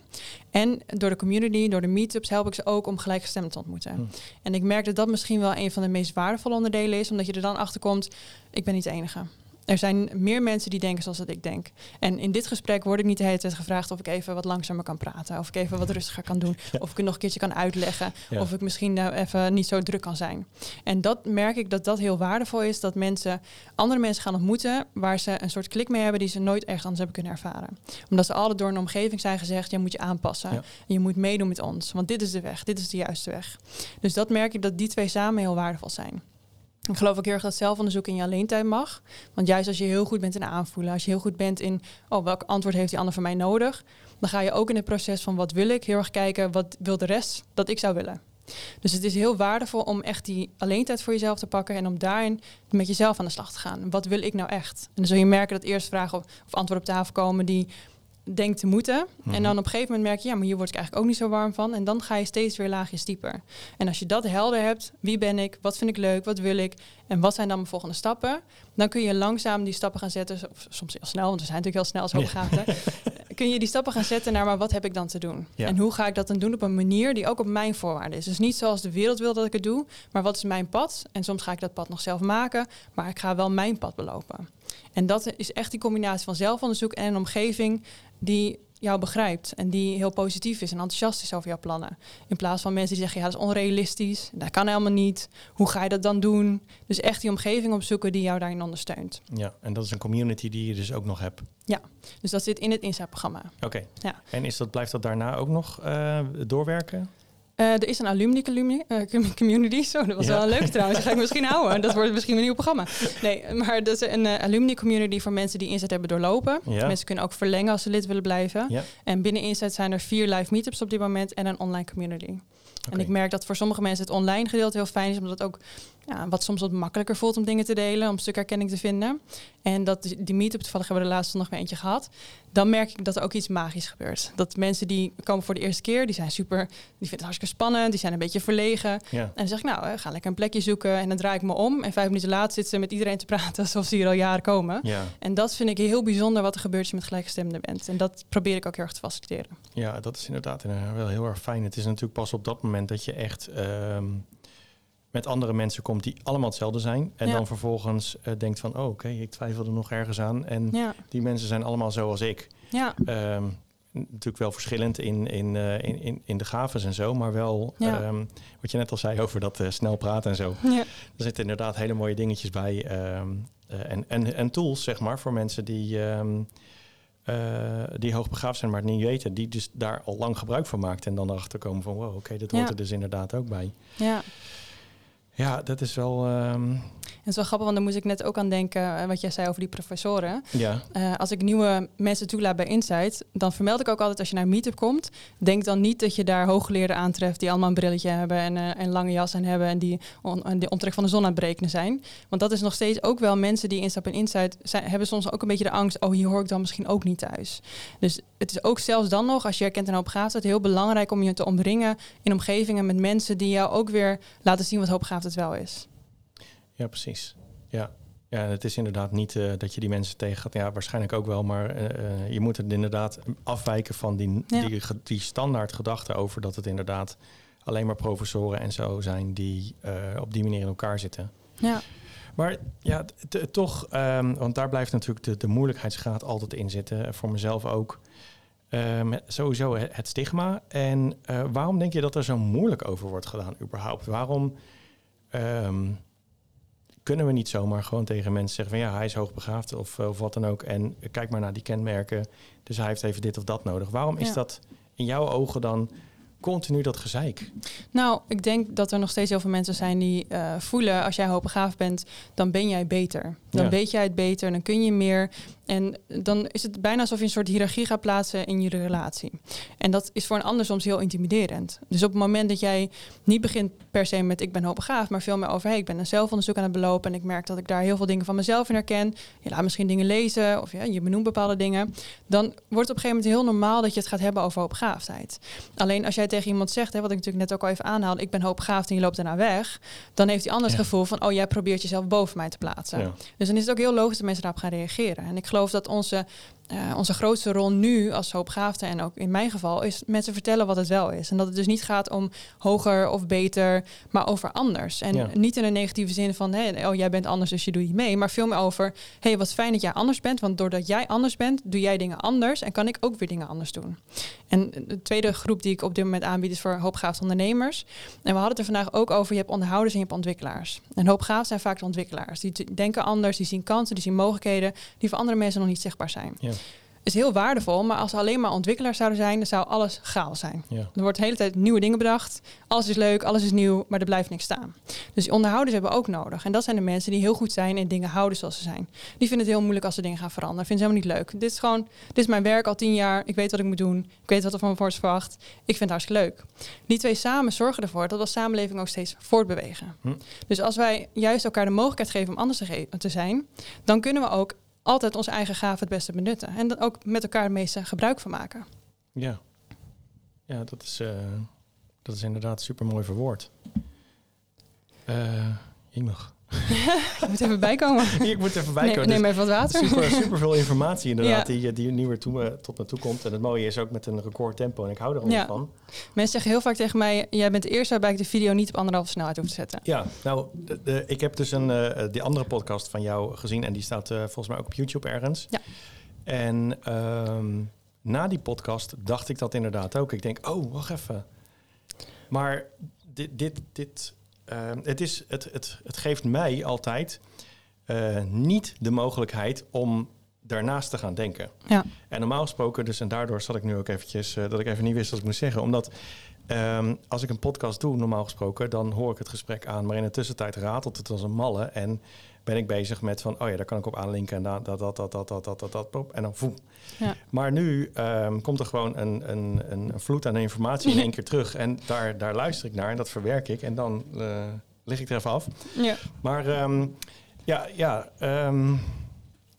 En door de community, door de meetups... help ik ze ook om gelijkgestemden te ontmoeten. Hm. En ik merk dat dat misschien wel een van de meest waardevolle onderdelen is... omdat je er dan achter komt, ik ben niet de enige. Er zijn meer mensen die denken zoals dat ik denk. En in dit gesprek word ik niet de hele tijd gevraagd of ik even wat langzamer kan praten. Of ik even wat rustiger kan doen. Ja. Of ik het nog een keertje kan uitleggen. Ja. Of ik misschien eh, even niet zo druk kan zijn. En dat merk ik dat dat heel waardevol is. Dat mensen andere mensen gaan ontmoeten waar ze een soort klik mee hebben die ze nooit ergens anders hebben kunnen ervaren. Omdat ze altijd door een omgeving zijn gezegd, je moet je aanpassen. Ja. Je moet meedoen met ons. Want dit is de weg. Dit is de juiste weg. Dus dat merk ik dat die twee samen heel waardevol zijn. Ik geloof ook heel erg dat zelfonderzoek in je alleentijd mag. Want juist als je heel goed bent in aanvoelen, als je heel goed bent in oh, welk antwoord heeft die ander van mij nodig, dan ga je ook in het proces van wat wil ik heel erg kijken, wat wil de rest dat ik zou willen. Dus het is heel waardevol om echt die alleentijd voor jezelf te pakken en om daarin met jezelf aan de slag te gaan. Wat wil ik nou echt? En dan zul je merken dat eerst vragen of antwoorden op tafel komen die denkt te moeten. Mhm. En dan op een gegeven moment merk je, ja, maar hier word ik eigenlijk ook niet zo warm van. En dan ga je steeds weer laagjes dieper. En als je dat helder hebt, wie ben ik, wat vind ik leuk, wat wil ik en wat zijn dan mijn volgende stappen, dan kun je langzaam die stappen gaan zetten, of soms heel snel, want we zijn natuurlijk heel snel als hoogbegaafden. [laughs] Kun je die stappen gaan zetten naar, maar wat heb ik dan te doen? Ja. En hoe ga ik dat dan doen op een manier die ook op mijn voorwaarden is? Dus niet zoals de wereld wil dat ik het doe, maar wat is mijn pad? En soms ga ik dat pad nog zelf maken, maar ik ga wel mijn pad belopen. En dat is echt die combinatie van zelfonderzoek en een omgeving die jou begrijpt en die heel positief is en enthousiast is over jouw plannen. In plaats van mensen die zeggen, ja, dat is onrealistisch, dat kan helemaal niet. Hoe ga je dat dan doen? Dus echt die omgeving opzoeken die jou daarin ondersteunt. Ja, en dat is een community die je dus ook nog hebt. Dus dat zit in het Insta-programma. Oké. Ja. En is dat, blijft dat daarna ook nog eh, doorwerken? Eh, er is een alumni community, eh, com- community. Zo, dat was Ja. wel een leuk trouwens. Dat ga ik misschien houden. Dat wordt misschien een nieuw programma. Nee, maar dat is een eh, alumni community voor mensen die Inzet hebben doorlopen. Dus Ja. mensen kunnen ook verlengen als ze lid willen blijven. Ja. En binnen Inzet zijn er vier live meetups op dit moment en een online community. En ik merk dat voor sommige mensen het online gedeelte heel fijn is, omdat het ook ja, wat soms wat makkelijker voelt om dingen te delen, om een stuk herkenning te vinden. En dat die meetup, toevallig hebben we de laatste nog weer eentje gehad. Dan merk ik dat er ook iets magisch gebeurt. Dat mensen die komen voor de eerste keer, die zijn super, die vinden het hartstikke spannend, die zijn een beetje verlegen. Ja. En dan zeg ik, nou, eh, ga lekker een plekje zoeken. En dan draai ik me om. En vijf minuten later zitten ze met iedereen te praten alsof ze hier al jaren komen. Ja. En dat vind ik heel bijzonder wat er gebeurt als je met gelijkgestemden bent. En dat probeer ik ook heel erg te faciliteren. ja, dat is inderdaad eh, wel heel erg fijn. Het is natuurlijk pas op dat moment dat je echt ehm, met andere mensen komt die allemaal hetzelfde zijn. En Ja. dan vervolgens eh, denkt van, oh oké, ik twijfel er nog ergens aan. En Ja, die mensen zijn allemaal zoals ik. ja, Ehm, natuurlijk wel verschillend in, in, eh, in, in, in de gaves en zo, maar wel Ja. ehm, wat je net al zei over dat eh, snel praten en zo. ja. Er zitten inderdaad hele mooie dingetjes bij ehm, eh, en, en, en tools, zeg maar, voor mensen die, eh, die hoogbegaafd zijn, maar het niet weten, die dus daar al lang gebruik van maakt en dan erachter komen van, wow, oké, dit hoort Ja. er dus inderdaad ook bij. ja. Ja, dat is wel, ehm, Het is wel grappig, want daar moest ik net ook aan denken, eh, wat jij zei over die professoren. ja, Eh, als ik nieuwe mensen toelaat bij Insight, dan vermeld ik ook altijd als je naar een meetup komt, denk dan niet dat je daar hooggeleerden aantreft die allemaal een brilletje hebben en eh, een lange jas aan hebben en die, on, en die omtrek van de zon aan het berekenen zijn. Want dat is nog steeds ook wel mensen die instappen in Insight, zijn, hebben soms ook een beetje de angst, oh hier hoor ik dan misschien ook niet thuis. Dus het is ook zelfs dan nog, als je herkent een hoop gaafheid, heel belangrijk om je te omringen in omgevingen met mensen die jou ook weer laten zien wat wel is. ja, precies. Ja. Ja, het is inderdaad niet eh, dat je die mensen tegen gaat. Ja, waarschijnlijk ook wel, maar eh, eh, je moet het inderdaad afwijken van die, Ja. die, standaard gedachte over dat het inderdaad alleen maar professoren en zo zijn die op die manier in elkaar zitten. Ja, Maar ja, toch, ehm, want daar blijft natuurlijk de, de moeilijkheidsgraad altijd in zitten. Voor mezelf ook. Ehm, sowieso he- het stigma. En waarom denk je dat er zo moeilijk over wordt gedaan überhaupt? Waarom ehm, kunnen we niet zomaar gewoon tegen mensen zeggen van ja, hij is hoogbegaafd of, of wat dan ook. En kijk maar naar die kenmerken. Dus hij heeft even dit of dat nodig. Waarom is Ja. dat in jouw ogen dan continu dat gezeik? Nou, ik denk dat er nog steeds heel veel mensen zijn die eh, voelen als jij hoogbegaafd bent, dan ben jij beter. Dan Ja. weet jij het beter, dan kun je meer. En dan is het bijna alsof je een soort hiërarchie gaat plaatsen in je relatie. En dat is voor een ander soms heel intimiderend. Dus op het moment dat jij niet begint per se met ik ben hoogbegaafd, maar veel meer over hey, ik ben een zelfonderzoek aan het belopen en ik merk dat ik daar heel veel dingen van mezelf in herken. Je laat misschien dingen lezen of ja, je benoemt bepaalde dingen. Dan wordt het op een gegeven moment heel normaal dat je het gaat hebben over hoogbegaafdheid. Alleen als jij tegen iemand zegt, hè, wat ik natuurlijk net ook al even aanhaalde, ik ben hoogbegaafd en je loopt daarna weg, dan heeft hij anders Ja. het gevoel van, oh jij probeert jezelf boven mij te plaatsen. Ja. Dus dan is het ook heel logisch dat mensen daarop gaan reageren. En ik geloof dat onze, eh, onze grootste rol nu als hoopgaafde, en ook in mijn geval, is mensen vertellen wat het wel is. En dat het dus niet gaat om hoger of beter, maar over anders. En Ja. niet in een negatieve zin van, hey, oh jij bent anders, dus je doet niet mee. Maar veel meer over, hey, wat fijn dat jij anders bent. Want doordat jij anders bent, doe jij dingen anders en kan ik ook weer dingen anders doen. En de tweede groep die ik op dit moment aanbied is voor hoopgaafde ondernemers. En we hadden het er vandaag ook over, je hebt onderhouders en je hebt ontwikkelaars. En hoopgaaf zijn vaak de ontwikkelaars. Die denken anders, die zien kansen, die zien mogelijkheden die voor andere mensen nog niet zichtbaar zijn. Ja. Is heel waardevol, maar als ze alleen maar ontwikkelaars zouden zijn, dan zou alles chaos zijn. Ja. Er wordt de hele tijd nieuwe dingen bedacht. Alles is leuk, alles is nieuw, maar er blijft niks staan. Dus die onderhouders hebben we ook nodig. En dat zijn de mensen die heel goed zijn in dingen houden zoals ze zijn. Die vinden het heel moeilijk als ze dingen gaan veranderen. Vinden ze helemaal niet leuk. Dit is gewoon, dit is mijn werk al tien jaar. Ik weet wat ik moet doen. Ik weet wat er van me wordt verwacht. Ik vind het hartstikke leuk. Die twee samen zorgen ervoor dat we als samenleving ook steeds voortbewegen. Hm. Dus als wij juist elkaar de mogelijkheid geven om anders te zijn, dan kunnen we ook altijd onze eigen gaven het beste benutten. En dan ook met elkaar het meeste gebruik van maken. Ja, ja dat, is, eh, dat is inderdaad super mooi verwoord. Eh jemig. [laughs] Je moet even bijkomen. [laughs] ik moet even Nee, bijkomen. neem Dus even wat water. super, [laughs] super veel informatie inderdaad Ja. die, die nu weer toe, eh, tot me toe komt. En het mooie is ook met een record tempo en ik hou er al Ja. van. Mensen zeggen heel vaak tegen mij: Jij bent de eerste waarbij ik de video niet op anderhalve snelheid hoef te zetten. Ja, nou, de, de- ik heb dus een, eh, die andere podcast van jou gezien en die staat eh, volgens mij ook op YouTube ergens. Ja. En ehm, na die podcast dacht ik dat inderdaad ook. Ik denk, oh, wacht even. Maar dit, dit, dit ehm, het, is, het, het, het geeft mij altijd eh, niet de mogelijkheid om daarnaast te gaan denken. Ja. En normaal gesproken, dus en daardoor zat ik nu ook eventjes, eh, dat ik even niet wist wat ik moest zeggen. Omdat ehm, als ik een podcast doe, normaal gesproken, dan hoor ik het gesprek aan. Maar in de tussentijd ratelt het als een malle. En ben ik bezig met van, oh ja, daar kan ik op aanlinken en dat, dat, dat, dat, dat, dat, dat, dat, dat, pop, en dan voem. Ja. Maar nu ehm, komt er gewoon een, een, een, een vloed aan informatie in één keer terug. En daar, daar luister ik naar en dat verwerk ik. En dan eh, lig ik er even af. Ja. Maar ehm, ja, ja ehm,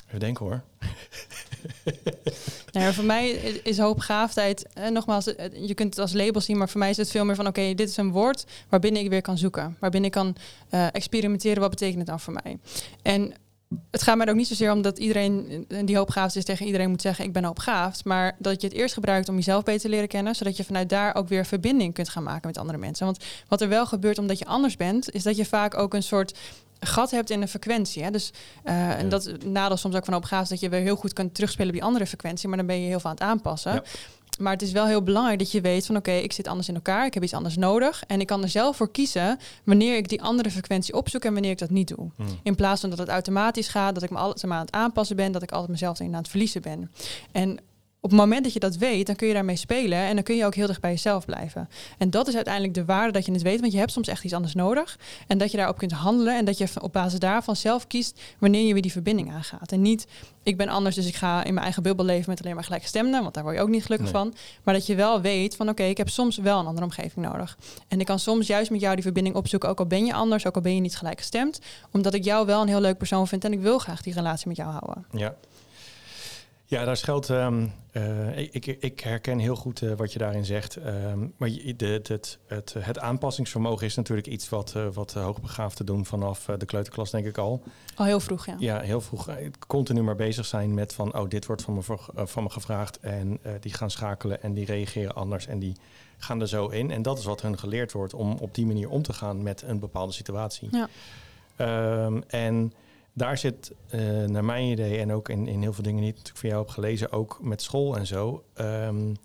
even denken hoor. [laughs] Nou voor mij is hoopgaafdheid, eh, nogmaals, eh, je kunt het als label zien, maar voor mij is het veel meer van: oké, dit is een woord waarbinnen ik weer kan zoeken, waarbinnen ik kan eh, experimenteren, wat betekent het dan voor mij? En het gaat mij ook niet zozeer om dat iedereen die hoopbegaafd is tegen iedereen moet zeggen ik ben hoopbegaafd. Maar dat je het eerst gebruikt om jezelf beter te leren kennen. Zodat je vanuit daar ook weer verbinding kunt gaan maken met andere mensen. Want wat er wel gebeurt omdat je anders bent, is dat je vaak ook een soort gat hebt in de frequentie. Hè? Dus, uh, En dat nadeel soms ook van hoopbegaafd dat je weer heel goed kunt terugspelen op die andere frequentie. Maar dan ben je heel veel aan het aanpassen. Ja. Maar het is wel heel belangrijk dat je weet van oké, ik zit anders in elkaar, ik heb iets anders nodig. En ik kan er zelf voor kiezen wanneer ik die andere frequentie opzoek en wanneer ik dat niet doe. Hmm. In plaats van dat het automatisch gaat, dat ik me altijd aan het aanpassen ben, dat ik altijd mezelf aan het verliezen ben. En op het moment dat je dat weet, dan kun je daarmee spelen en dan kun je ook heel dicht bij jezelf blijven. En dat is uiteindelijk de waarde dat je het weet, want je hebt soms echt iets anders nodig. En dat je daarop kunt handelen en dat je op basis daarvan zelf kiest wanneer je weer die verbinding aangaat. En niet, ik ben anders, dus ik ga in mijn eigen bubbel leven met alleen maar gelijkgestemden, want daar word je ook niet gelukkig van. Maar dat je wel weet van, oké, ik heb soms wel een andere omgeving nodig. En ik kan soms juist met jou die verbinding opzoeken, ook al ben je anders, ook al ben je niet gelijkgestemd, omdat ik jou wel een heel leuk persoon vind en ik wil graag die relatie met jou houden. Ja. Ja, daar schuilt. Um, ik, ik, herken heel goed uh, wat je daarin zegt. Um, maar je, de, het, het, het, aanpassingsvermogen is natuurlijk iets wat, uh, wat hoogbegaafden doen vanaf de kleuterklas, denk ik al. Al heel vroeg, ja. Ja, heel vroeg. Continu maar bezig zijn met van, oh, dit wordt van me, van me gevraagd. En die gaan schakelen en die reageren anders en die gaan er zo in. En dat is wat hun geleerd wordt om op die manier om te gaan met een bepaalde situatie. Ja. Um, en daar zit, uh, naar mijn idee, en ook in, in heel veel dingen die ik natuurlijk van jou heb gelezen, ook met school en zo. Um,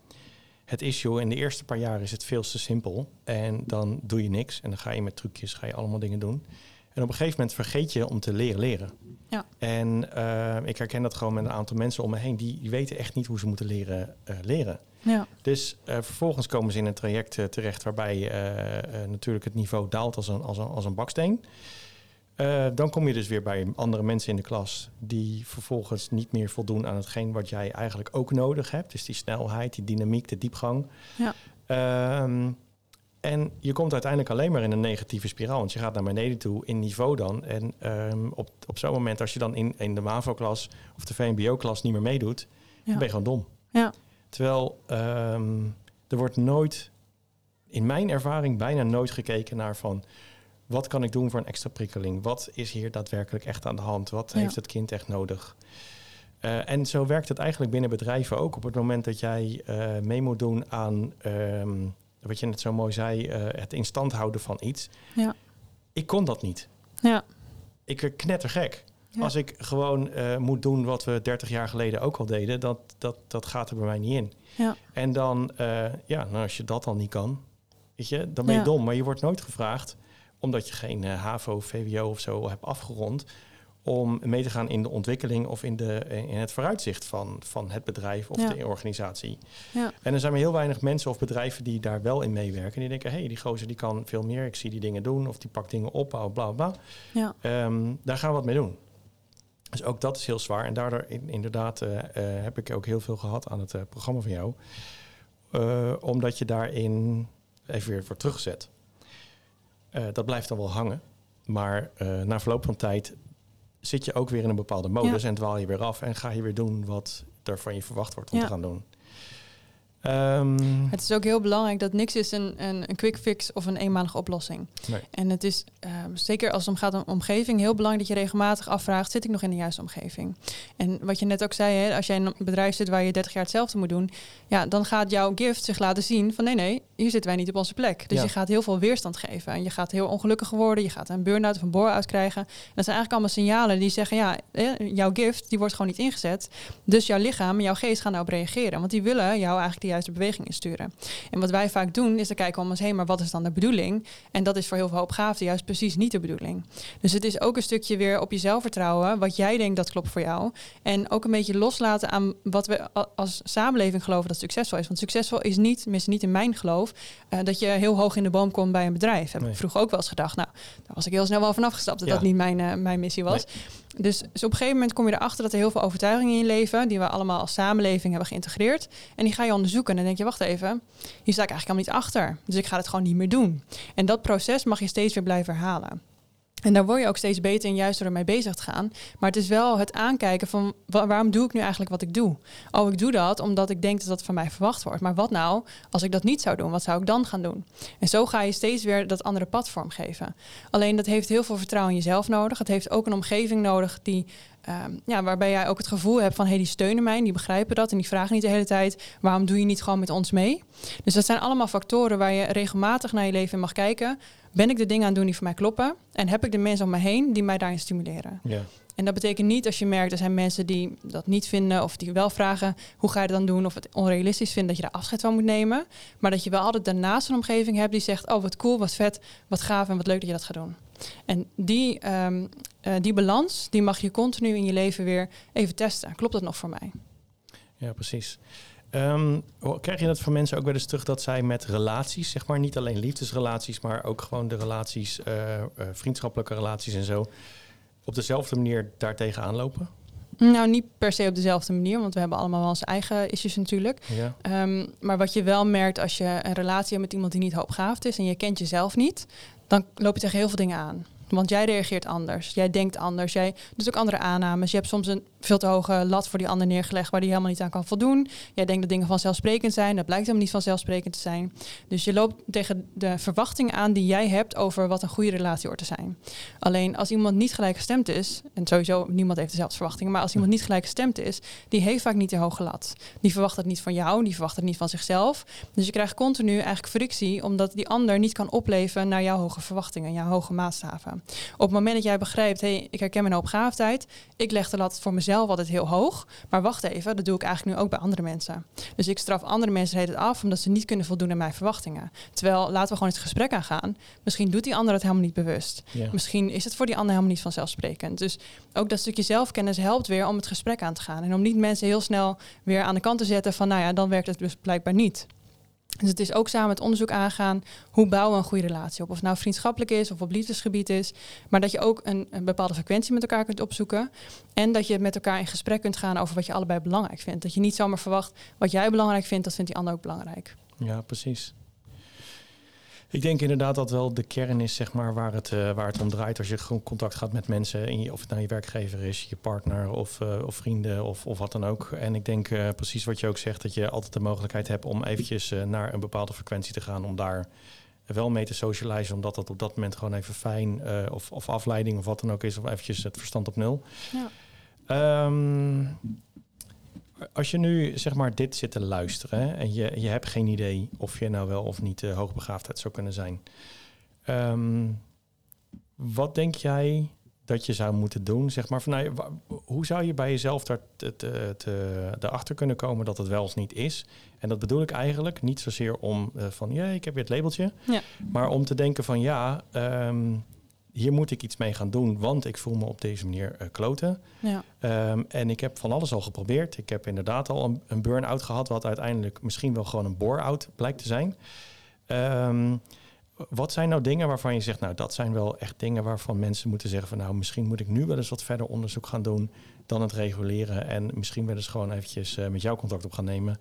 het issue in de eerste paar jaar is het veel te simpel. En dan doe je niks. En dan ga je met trucjes, ga je allemaal dingen doen. En op een gegeven moment vergeet je om te leren leren. Ja. En uh, ik herken dat gewoon met een aantal mensen om me heen. Die, die weten echt niet hoe ze moeten leren uh, leren. Ja. Dus uh, vervolgens komen ze in een traject terecht waarbij natuurlijk het niveau daalt als een, als een, als een baksteen. Uh, dan kom je dus weer bij andere mensen in de klas die vervolgens niet meer voldoen aan hetgeen wat jij eigenlijk ook nodig hebt. Dus die snelheid, die dynamiek, de diepgang. Ja. Um, en je komt uiteindelijk alleen maar in een negatieve spiraal. Want je gaat naar beneden toe in niveau dan. En um, op, op zo'n moment, als je dan in, in de MAVO-klas of de VMBO-klas niet meer meedoet, ja. dan ben je gewoon dom. Ja. Terwijl um, er wordt nooit, in mijn ervaring, bijna nooit gekeken naar van wat kan ik doen voor een extra prikkeling? Wat is hier daadwerkelijk echt aan de hand? Wat heeft het kind echt nodig? Uh, en zo werkt het eigenlijk binnen bedrijven ook. Op het moment dat jij uh, mee moet doen aan, um, wat je net zo mooi zei, uh, het in stand houden van iets. Ja. Ik kon dat niet. Ja. Ik werd knettergek. Ja. Als ik gewoon moet doen wat we 30 jaar geleden ook al deden, dat, dat, dat gaat er bij mij niet in. Ja. En dan, ja, nou, als je dat dan niet kan, weet je, dan ben je dom. Maar je wordt nooit gevraagd omdat je geen uh, HAVO, VWO of zo hebt afgerond, om mee te gaan in de ontwikkeling of in, de, in het vooruitzicht van, van het bedrijf of de organisatie. Ja. En er zijn maar heel weinig mensen of bedrijven die daar wel in meewerken. Die denken, hé, hey, die gozer die kan veel meer, ik zie die dingen doen of die pakt dingen op, bla bla bla. Ja. Um, daar gaan we wat mee doen. Dus ook dat is heel zwaar. En daardoor in, inderdaad uh, uh, heb ik ook heel veel gehad aan het programma van jou. omdat je daarin even weer voor terugzet. Uh, dat blijft dan wel hangen. Maar uh, na verloop van tijd zit je ook weer in een bepaalde modus en dwaal je weer af en ga je weer doen wat er van je verwacht wordt om te gaan doen. Um, het is ook heel belangrijk dat niks is een, een, een quick fix of een eenmalige oplossing. Nee. En het is um, zeker als het om gaat om omgeving heel belangrijk dat je regelmatig afvraagt: zit ik nog in de juiste omgeving? En wat je net ook zei, hè, als jij in een bedrijf zit waar je 30 jaar hetzelfde moet doen, ja, dan gaat jouw gift zich laten zien van nee, nee, hier zitten wij niet op onze plek. Dus ja. je gaat heel veel weerstand geven en je gaat heel ongelukkig worden, je gaat een burn-out of een bore-out krijgen. En dat zijn eigenlijk allemaal signalen die zeggen: ja, jouw gift die wordt gewoon niet ingezet. Dus jouw lichaam en jouw geest gaan daarop reageren, want die willen jou eigenlijk die juiste beweging insturen. En wat wij vaak doen, is te kijken om ons heen, maar wat is dan de bedoeling? En dat is voor heel veel hoopgaafden juist precies niet de bedoeling. Dus het is ook een stukje weer op jezelf vertrouwen, wat jij denkt dat klopt voor jou. En ook een beetje loslaten aan wat we als samenleving geloven dat succesvol is. Want succesvol is niet, tenminste niet in mijn geloof, uh, dat je heel hoog in de boom komt bij een bedrijf. Heb ik vroeger ook wel eens gedacht. Nou, daar was ik heel snel wel vanaf gestapt dat dat niet mijn, uh, mijn missie was. Dus, dus, op een gegeven moment kom je erachter dat er heel veel overtuigingen in je leven, die we allemaal als samenleving hebben geïntegreerd. En die ga je onderzoeken. En dan denk je, wacht even, hier sta ik eigenlijk helemaal niet achter. Dus ik ga het gewoon niet meer doen. En dat proces mag je steeds weer blijven herhalen. En daar word je ook steeds beter en juist door ermee bezig te gaan. Maar het is wel het aankijken van waarom doe ik nu eigenlijk wat ik doe? Oh, ik doe dat omdat ik denk dat dat van mij verwacht wordt. Maar wat nou als ik dat niet zou doen? Wat zou ik dan gaan doen? En zo ga je steeds weer dat andere pad vormgeven. Alleen dat heeft heel veel vertrouwen in jezelf nodig. Het heeft ook een omgeving nodig die Um, ja, waarbij jij ook het gevoel hebt van hey, die steunen mij die begrijpen dat en die vragen niet de hele tijd waarom doe je niet gewoon met ons mee. Dus dat zijn allemaal factoren waar je regelmatig naar je leven mag kijken. Ben ik de dingen aan het doen die voor mij kloppen? En heb ik de mensen om me heen die mij daarin stimuleren? Ja. En dat betekent niet als je merkt, er zijn mensen die dat niet vinden of die wel vragen, hoe ga je dat dan doen? Of het onrealistisch vindt dat je daar afscheid van moet nemen. Maar dat je wel altijd daarnaast een omgeving hebt die zegt, oh wat cool, wat vet, wat gaaf en wat leuk dat je dat gaat doen. En die, ehm, eh, die balans, die mag je continu in je leven weer even testen. Klopt dat nog voor mij? Ja, precies. Um, krijg je dat van mensen ook wel eens terug dat zij met relaties, zeg maar, niet alleen liefdesrelaties, maar ook gewoon de relaties, uh, uh, vriendschappelijke relaties en zo, op dezelfde manier daartegen aanlopen? Nou, niet per se op dezelfde manier, want we hebben allemaal wel onze eigen issues natuurlijk. Ja. Ehm, maar wat je wel merkt als je een relatie hebt met iemand die niet hoopgaafd is en je kent jezelf niet, dan loop je tegen heel veel dingen aan. Want jij reageert anders, jij denkt anders, jij doet ook andere aannames. Je hebt soms een veel te hoge lat voor die ander neergelegd waar die helemaal niet aan kan voldoen. Jij denkt dat dingen vanzelfsprekend zijn, dat blijkt helemaal niet vanzelfsprekend te zijn. Dus je loopt tegen de verwachtingen aan die jij hebt over wat een goede relatie hoort te zijn. Alleen als iemand niet gelijkgestemd is, en sowieso niemand heeft dezelfde verwachtingen, maar als iemand niet gelijkgestemd is, die heeft vaak niet de hoge lat. Die verwacht het niet van jou, die verwacht het niet van zichzelf. Dus je krijgt continu eigenlijk frictie, omdat die ander niet kan opleven naar jouw hoge verwachtingen, jouw hoge maatstaven. Op het moment dat jij begrijpt, hé, hey, ik herken mijn hoopgaafdheid, ik leg de lat voor mezelf mezelf altijd heel hoog. Maar wacht even, dat doe ik eigenlijk nu ook bij andere mensen. Dus ik straf andere mensen het af omdat ze niet kunnen voldoen aan mijn verwachtingen. Terwijl laten we gewoon het gesprek aangaan. Misschien doet die ander het helemaal niet bewust. Misschien is het voor die ander helemaal niet vanzelfsprekend. Dus ook dat stukje zelfkennis helpt weer om het gesprek aan te gaan. En om niet mensen heel snel weer aan de kant te zetten van, nou ja, dan werkt het dus blijkbaar niet. Dus het is ook samen het onderzoek aangaan hoe bouwen we een goede relatie op. Of het nou vriendschappelijk is of op liefdesgebied is. Maar dat je ook een, een, bepaalde frequentie met elkaar kunt opzoeken. En dat je met elkaar in gesprek kunt gaan over wat je allebei belangrijk vindt. Dat je niet zomaar verwacht wat jij belangrijk vindt, dat vindt die ander ook belangrijk. Ja, precies. Ik denk inderdaad dat wel de kern is zeg maar, waar, het, uh, waar het om draait. Als je gewoon contact gaat met mensen, in je, of het nou je werkgever is, je partner of, uh, of vrienden of, of wat dan ook. En ik denk uh, precies wat je ook zegt, dat je altijd de mogelijkheid hebt om eventjes naar een bepaalde frequentie te gaan. Om daar wel mee te socializen, omdat dat op dat moment gewoon even fijn of, of afleiding of wat dan ook is. Of eventjes het verstand op nul. Ja. Um, als je nu zeg maar dit zit te luisteren en je, je hebt geen idee of je nou wel of niet uh, hoogbegaafdheid zou kunnen zijn. Um, wat denk jij dat je zou moeten doen? Zeg maar, van, nou, hoe zou je bij jezelf daar te, te, te, erachter kunnen komen dat het wel of niet is? En dat bedoel ik eigenlijk niet zozeer om uh, van, ja, ik heb weer het labeltje. Ja. Maar om te denken van, ja, um, hier moet ik iets mee gaan doen, want ik voel me op deze manier uh, kloten. Ja. Um, en ik heb van alles al geprobeerd. Ik heb inderdaad al een, een burn-out gehad, wat uiteindelijk misschien wel gewoon een bore-out blijkt te zijn. Um, wat zijn nou dingen waarvan je zegt, nou dat zijn wel echt dingen waarvan mensen moeten zeggen van nou misschien moet ik nu wel eens wat verder onderzoek gaan doen dan het reguleren en misschien wel eens gewoon eventjes uh, met jou contact op gaan nemen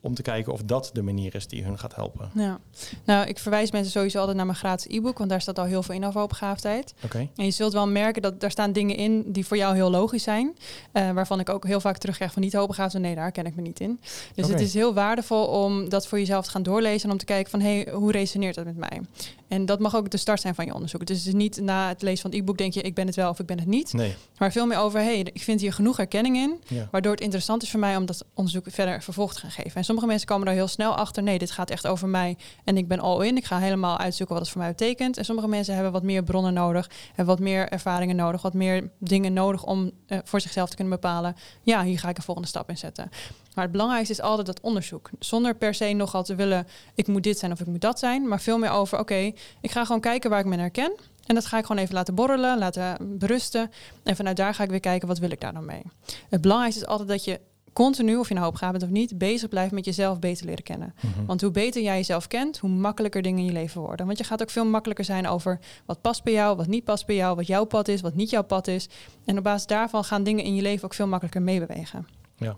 om te kijken of dat de manier is die hun gaat helpen. Ja. Nou, ik verwijs mensen sowieso altijd naar mijn gratis e-book, want daar staat al heel veel in over opgaafdheid. Oké. En je zult wel merken dat daar staan dingen in die voor jou heel logisch zijn, uh, waarvan ik ook heel vaak terugkrijg van niet hoogbegaafd, nee, daar ken ik me niet in. Dus het is heel waardevol om dat voor jezelf te gaan doorlezen en om te kijken van, hé, hey, hoe resoneert dat met mij? En dat mag ook de start zijn van je onderzoek. Dus het is niet na het lezen van het e-book denk je, ik ben het wel of ik ben het niet. Nee. Maar veel meer over, hey, ik vind hier genoeg erkenning in, waardoor het interessant is voor mij om dat onderzoek verder vervolg te gaan geven. En sommige mensen komen er heel snel achter, nee, dit gaat echt over mij en ik ben all in. Ik ga helemaal uitzoeken wat het voor mij betekent. En sommige mensen hebben wat meer bronnen nodig, hebben wat meer ervaringen nodig, wat meer dingen nodig om uh, voor zichzelf te kunnen bepalen, ja, hier ga ik een volgende stap in zetten. Maar het belangrijkste is altijd dat onderzoek. Zonder per se nogal te willen, ik moet dit zijn of ik moet dat zijn. Maar veel meer over, oké, ik ga gewoon kijken waar ik me herken. En dat ga ik gewoon even laten borrelen, laten berusten. En vanuit daar ga ik weer kijken, wat wil ik daar dan mee? Het belangrijkste is altijd dat je continu, of je nou opgaat bent of niet, bezig blijft met jezelf beter leren kennen. Mhm. Want hoe beter jij jezelf kent, hoe makkelijker dingen in je leven worden. Want je gaat ook veel makkelijker zijn over wat past bij jou, wat niet past bij jou, wat jouw pad is, wat niet jouw pad is. En op basis daarvan gaan dingen in je leven ook veel makkelijker meebewegen. Ja.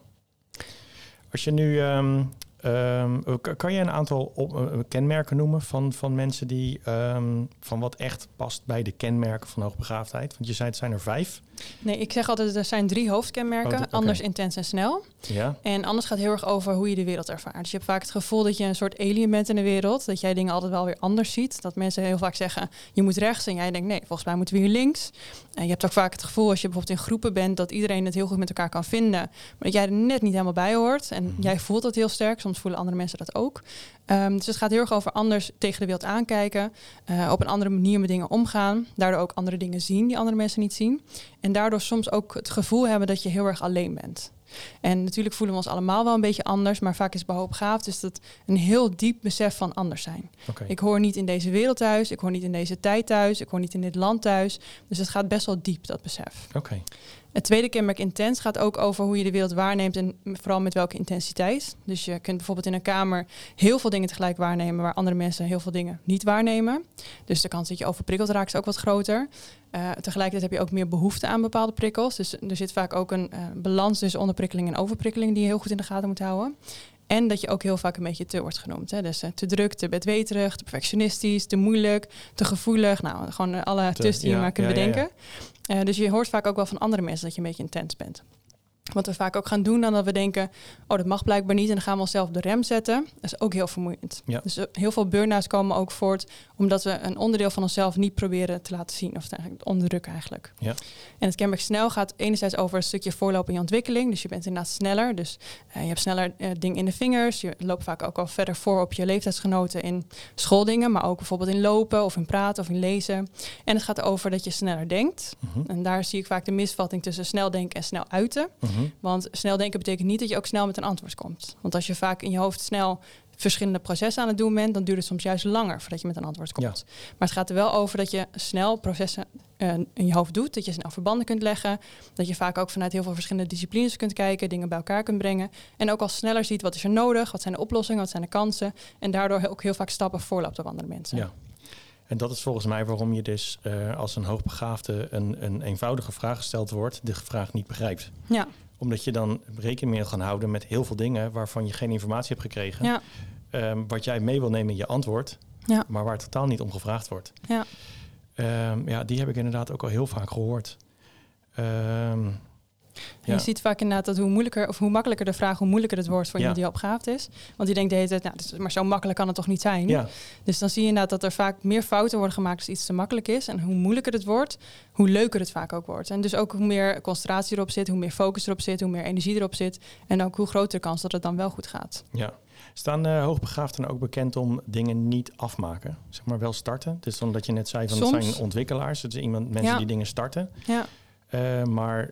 Als je nu um, Ehm, k- kan je een aantal op, eh, kenmerken noemen van, van mensen die ehm, van wat echt past bij de kenmerken van hoogbegaafdheid? Want je zei het zijn er vijf. Nee, ik zeg altijd, er zijn drie hoofdkenmerken. Oh. Anders, intens en snel. Ja. En anders gaat heel erg over hoe je de wereld ervaart. Dus je hebt vaak het gevoel dat je een soort alien bent in de wereld. Dat jij dingen altijd wel weer anders ziet. Dat mensen heel vaak zeggen, je moet rechts. En jij denkt, nee, volgens mij moeten we hier links. En je hebt ook vaak het gevoel, als je bijvoorbeeld in groepen bent... dat iedereen het heel goed met elkaar kan vinden. Maar dat jij er net niet helemaal bij hoort. En Mhm. jij voelt dat heel sterk. Soms voelen andere mensen dat ook. Ehm, dus het gaat heel erg over anders tegen de wereld aankijken. eh, op een andere manier met dingen omgaan. Daardoor ook andere dingen zien die andere mensen niet zien. En daardoor soms ook het gevoel hebben dat je heel erg alleen bent. En natuurlijk voelen we ons allemaal wel een beetje anders, maar vaak is het behoopgaafd. Dus dat een heel diep besef van anders zijn. Oké. Ik hoor niet in deze wereld thuis, ik hoor niet in deze tijd thuis, ik hoor niet in dit land thuis. Dus het gaat best wel diep, dat besef. Oké. Het tweede kenmerk intens gaat ook over hoe je de wereld waarneemt en vooral met welke intensiteit. Dus je kunt bijvoorbeeld in een kamer heel veel dingen tegelijk waarnemen waar andere mensen heel veel dingen niet waarnemen. Dus de kans dat je overprikkeld raakt is ook wat groter. Eh, tegelijkertijd heb je ook meer behoefte aan bepaalde prikkels. Dus er zit vaak ook een eh, balans tussen onderprikkeling en overprikkeling die je heel goed in de gaten moet houden. En dat je ook heel vaak een beetje te wordt genoemd. Hè? Dus eh, te druk, te bedweterig, te perfectionistisch, te moeilijk, te gevoelig. Nou, gewoon alle Te- tussen die ja, je maar kunt ja, ja. Eh, dus je hoort vaak ook wel van andere mensen dat je een beetje intens bent. Wat we vaak ook gaan doen, dan dat we denken, oh dat mag blijkbaar niet. En dan gaan we onszelf de rem zetten. Dat is ook heel vermoeiend. Ja. Dus heel veel burn-outs komen ook voort omdat we een onderdeel van onszelf niet proberen te laten zien. Of eigenlijk onderdrukken eigenlijk. Ja. En het kenmerk snel gaat enerzijds over een stukje voorlopen in je ontwikkeling. Dus je bent inderdaad sneller. Dus eh, je hebt sneller eh, dingen in de vingers. Je loopt vaak ook al verder voor op je leeftijdsgenoten in schooldingen. Maar ook bijvoorbeeld in lopen of in praten of in lezen. En het gaat over dat je sneller denkt. Mhm. En daar zie ik vaak de misvatting tussen snel denken en snel uiten. Mhm. Want snel denken betekent niet dat je ook snel met een antwoord komt. Want als je vaak in je hoofd snel verschillende processen aan het doen bent, dan duurt het soms juist langer voordat je met een antwoord komt. Maar het gaat er wel over dat je snel processen eh, in je hoofd doet, dat je snel verbanden kunt leggen, dat je vaak ook vanuit heel veel verschillende disciplines kunt kijken, dingen bij elkaar kunt brengen en ook al sneller ziet wat is er nodig, wat zijn de oplossingen, wat zijn de kansen en daardoor ook heel vaak stappen voorloopt op andere mensen. Ja. En dat is volgens mij waarom je dus eh, als een hoogbegaafde een, een eenvoudige vraag gesteld wordt, de vraag niet begrijpt. ja. Omdat je dan rekening mee gaan houden met heel veel dingen waarvan je geen informatie hebt gekregen. ja. Ehm, wat jij mee wil nemen in je antwoord, Ja. maar waar totaal niet om gevraagd wordt. Ja. Ehm, ja, die heb ik inderdaad ook al heel vaak gehoord. En Ja. Je ziet vaak inderdaad dat hoe moeilijker of hoe makkelijker de vraag, hoe moeilijker het wordt voor iemand die opgaafd is. Want die denkt de hele tijd, nou, maar zo makkelijk kan het toch niet zijn? Dus dan zie je inderdaad dat er vaak meer fouten worden gemaakt als iets te makkelijk is. En hoe moeilijker het wordt, hoe leuker het vaak ook wordt. En dus ook hoe meer concentratie erop zit, hoe meer focus erop zit, hoe meer energie erop zit. En ook hoe groter de kans dat het dan wel goed gaat. ja. Staan eh hoogbegaafden ook bekend om dingen niet afmaken? Zeg maar wel starten. Dus omdat je net zei van zijn ontwikkelaars. Het is iemand, mensen Ja. die dingen starten. Ja, Eh, maar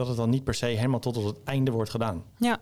dat het dan niet per se helemaal tot op het einde wordt gedaan. ja.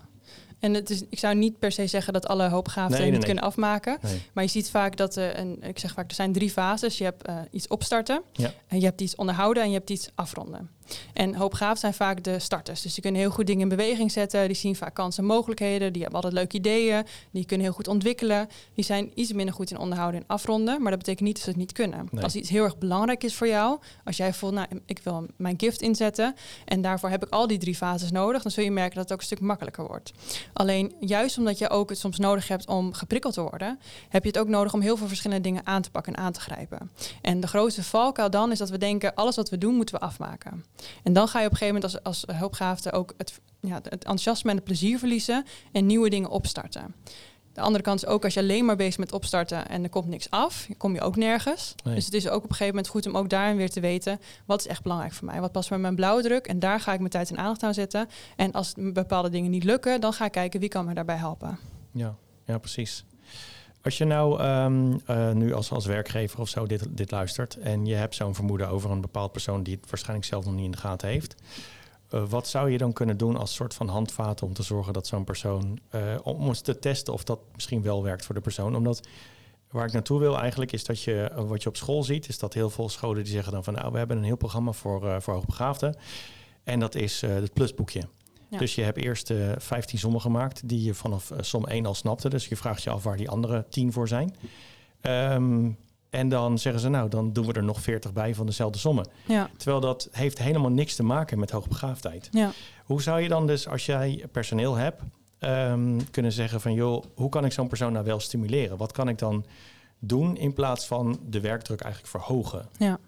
En het is, ik zou niet per se zeggen dat alle hoopgaafden Nee, nee, niet nee. kunnen afmaken. Maar je ziet vaak dat er, een, ik zeg vaak, er zijn drie fases. Je hebt eh, iets opstarten, Ja. en je hebt iets onderhouden en je hebt iets afronden. En hoopgaaf zijn vaak de starters. Dus die kunnen heel goed dingen in beweging zetten. Die zien vaak kansen en mogelijkheden. Die hebben altijd leuke ideeën. Die kunnen heel goed ontwikkelen. Die zijn iets minder goed in onderhouden en afronden. Maar dat betekent niet dat ze het niet kunnen. Nee. Als iets heel erg belangrijk is voor jou. Als jij voelt, nou, ik wil mijn gift inzetten. En daarvoor heb ik al die drie fases nodig. Dan zul je merken dat het ook een stuk makkelijker wordt. Alleen juist omdat je ook het soms nodig hebt om geprikkeld te worden. Heb je het ook nodig om heel veel verschillende dingen aan te pakken en aan te grijpen. En de grootste valkuil dan is dat we denken, alles wat we doen moeten we afmaken. En dan ga je op een gegeven moment als, als ook het, ja, het enthousiasme en het plezier verliezen en nieuwe dingen opstarten. De andere kant is ook als je alleen maar bezig bent opstarten en er komt niks af, kom je ook nergens. Nee. Dus het is ook op een gegeven moment goed om ook daarin weer te weten, wat is echt belangrijk voor mij? Wat past bij mijn blauwdruk? En daar ga ik mijn tijd en aandacht aan zetten. En als bepaalde dingen niet lukken, dan ga ik kijken wie kan me daarbij helpen. Ja, ja precies. Als je nou ehm, eh, nu als, als werkgever of zo dit, dit luistert en je hebt zo'n vermoeden over een bepaald persoon die het waarschijnlijk zelf nog niet in de gaten heeft, eh, wat zou je dan kunnen doen als soort van handvaten om te zorgen dat zo'n persoon, eh, om eens te testen of dat misschien wel werkt voor de persoon? Omdat waar ik naartoe wil eigenlijk is dat je, eh, wat je op school ziet, is dat heel veel scholen die zeggen dan van nou, we hebben een heel programma voor, voor hoogbegaafden. En dat is het plusboekje. Ja. Dus je hebt eerst eh 15 sommen gemaakt die je vanaf som 1 al snapte. Dus je vraagt je af waar die andere 10 voor zijn. Ehm, en dan zeggen ze, nou, dan doen we er nog 40 bij van dezelfde sommen. Ja, Terwijl dat heeft helemaal niks te maken met hoogbegaafdheid. ja. Hoe zou je dan dus, als jij personeel hebt ehm, kunnen zeggen van joh, hoe kan ik zo'n persoon nou wel stimuleren? Wat kan ik dan doen in plaats van de werkdruk eigenlijk verhogen? Ja.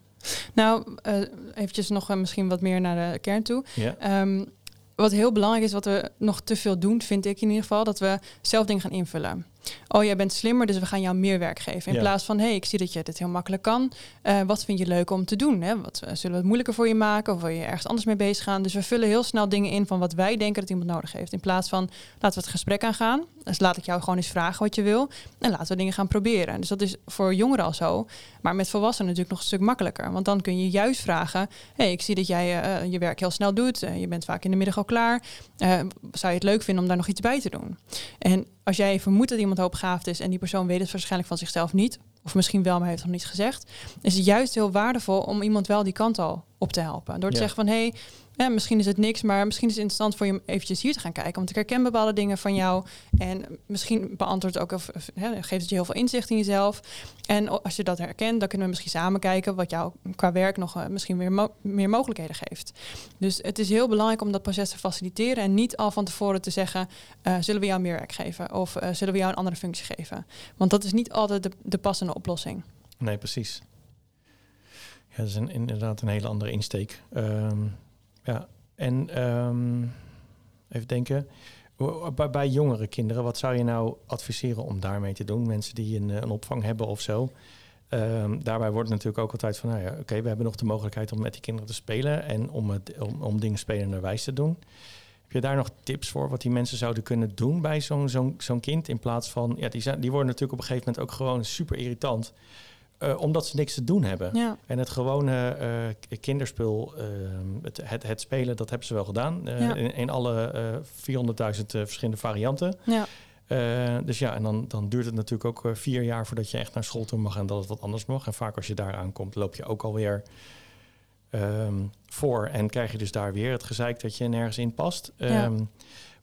Nou, uh, eventjes nog uh, misschien wat meer naar de kern toe. Ja. Um, wat heel belangrijk is, wat we nog te veel doen, vind ik in ieder geval, dat we zelf dingen gaan invullen. Oh, jij bent slimmer, dus we gaan jou meer werk geven. In Ja. plaats van, hey, ik zie dat je dit heel makkelijk kan. Eh, wat vind je leuk om te doen? Hè? Wat, eh, zullen we het moeilijker voor je maken? Of wil je ergens anders mee bezig gaan? Dus we vullen heel snel dingen in van wat wij denken dat iemand nodig heeft. In plaats van, laten we het gesprek aangaan. Dus laat ik jou gewoon eens vragen wat je wil. En laten we dingen gaan proberen. Dus dat is voor jongeren al zo. Maar met volwassenen natuurlijk nog een stuk makkelijker. Want dan kun je juist vragen, hey, ik zie dat jij eh, je werk heel snel doet. Je bent vaak in de middag al klaar. Zou je het leuk vinden om daar nog iets bij te doen? En als jij vermoedt dat iemand hoogbegaafd is en die persoon weet het waarschijnlijk van zichzelf niet, of misschien wel, maar heeft het nog niet gezegd, is het juist heel waardevol om iemand wel die kant al op te helpen. Door te Ja. zeggen van hé, hey, ja, misschien is het niks, maar misschien is het interessant voor je om eventjes hier te gaan kijken. Want ik herken bepaalde dingen van jou. En misschien beantwoordt ook of, geeft het je heel veel inzicht in jezelf. En als je dat herkent, dan kunnen we misschien samen kijken wat jou qua werk nog eh, misschien weer meer mogelijkheden geeft. Dus het is heel belangrijk om dat proces te faciliteren en niet al van tevoren te zeggen, eh, zullen we jou meer werk geven of eh, zullen we jou een andere functie geven? Want dat is niet altijd de, de passende oplossing. Nee, precies. Ja, dat is een, inderdaad een hele andere insteek. Ehm, ja, en ehm, even denken. Bij jongere kinderen, wat zou je nou adviseren om daarmee te doen? Mensen die een, eh, een opvang hebben of zo. Ehm, daarbij wordt natuurlijk ook altijd van, nou ja, oké, we hebben nog de mogelijkheid om met die kinderen te spelen en om, het, om, om dingen spelenderwijs te doen. Heb je daar nog tips voor wat die mensen zouden kunnen doen bij zo'n zo'n zo'n kind? In plaats van, ja, die, zijn, die worden natuurlijk op een gegeven moment ook gewoon super irritant. Eh, omdat ze niks te doen hebben. Ja, En het gewone eh, kinderspul, eh, het, het, het spelen, dat hebben ze wel gedaan. eh, Ja. in, in alle eh 400.000 eh, verschillende varianten. ja, dus ja, en dan, dan duurt het natuurlijk ook vier jaar voordat je echt naar school toe mag en dat het wat anders mag. En vaak als je daar aankomt, loop je ook alweer ehm voor en krijg je dus daar weer het gezeik dat je nergens in past. Ja. Ehm,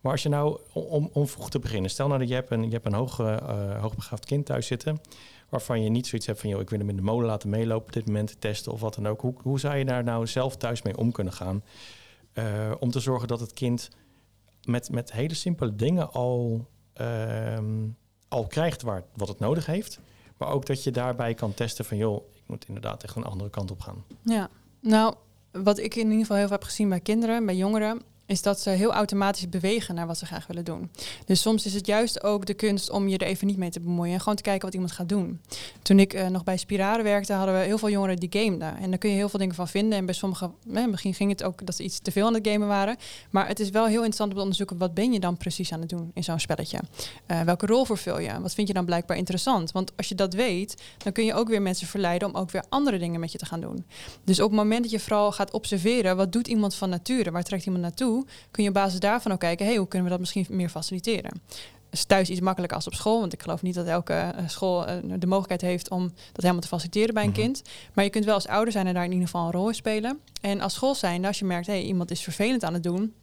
Maar als je nou, om, om vroeg te beginnen, stel nou dat je hebt een, je hebt een hoog, eh, hoogbegaafd kind thuis zitten, waarvan je niet zoiets hebt van, joh, ik wil hem in de molen laten meelopen op dit moment, testen of wat dan ook. Hoe, hoe zou je daar nou zelf thuis mee om kunnen gaan? Eh, om te zorgen dat het kind met, met hele simpele dingen al, ehm, al krijgt waar, wat het nodig heeft. Maar ook dat je daarbij kan testen van, joh, ik moet inderdaad echt een andere kant op gaan. Ja, nou, wat ik in ieder geval heel veel heb gezien bij kinderen, bij jongeren, is dat ze heel automatisch bewegen naar wat ze graag willen doen. Dus soms is het juist ook de kunst om je er even niet mee te bemoeien en gewoon te kijken wat iemand gaat doen. Toen ik eh, nog bij Spirare werkte, hadden we heel veel jongeren die gameden. En daar kun je heel veel dingen van vinden. En bij sommigen, eh, misschien ging het ook dat ze iets te veel aan het gamen waren. Maar het is wel heel interessant om te onderzoeken, wat ben je dan precies aan het doen in zo'n spelletje? Eh, welke rol vervul je? Wat vind je dan blijkbaar interessant? Want als je dat weet, dan kun je ook weer mensen verleiden om ook weer andere dingen met je te gaan doen. Dus op het moment dat je vooral gaat observeren, wat doet iemand van nature? Waar trekt iemand naartoe? Kun je op basis daarvan ook kijken, hey, hoe kunnen we dat misschien meer faciliteren? is thuis iets makkelijker als op school. Want ik geloof niet dat elke eh, school eh, de mogelijkheid heeft om dat helemaal te faciliteren bij een Mhm. kind. Maar je kunt wel als ouder zijn en daar in ieder geval een rol in spelen. En als school zijn, als je merkt, hey, iemand is vervelend aan het doen.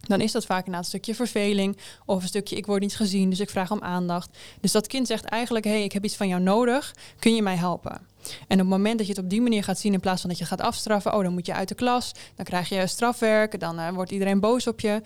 Dan is dat vaak een stukje verveling of een stukje ik word niet gezien, dus ik vraag om aandacht. Dus dat kind zegt eigenlijk, hey, ik heb iets van jou nodig, kun je mij helpen? En op het moment dat je het op die manier gaat zien, in plaats van dat je gaat afstraffen, oh, dan moet je uit de klas, dan krijg je strafwerk, dan eh, wordt iedereen boos op je.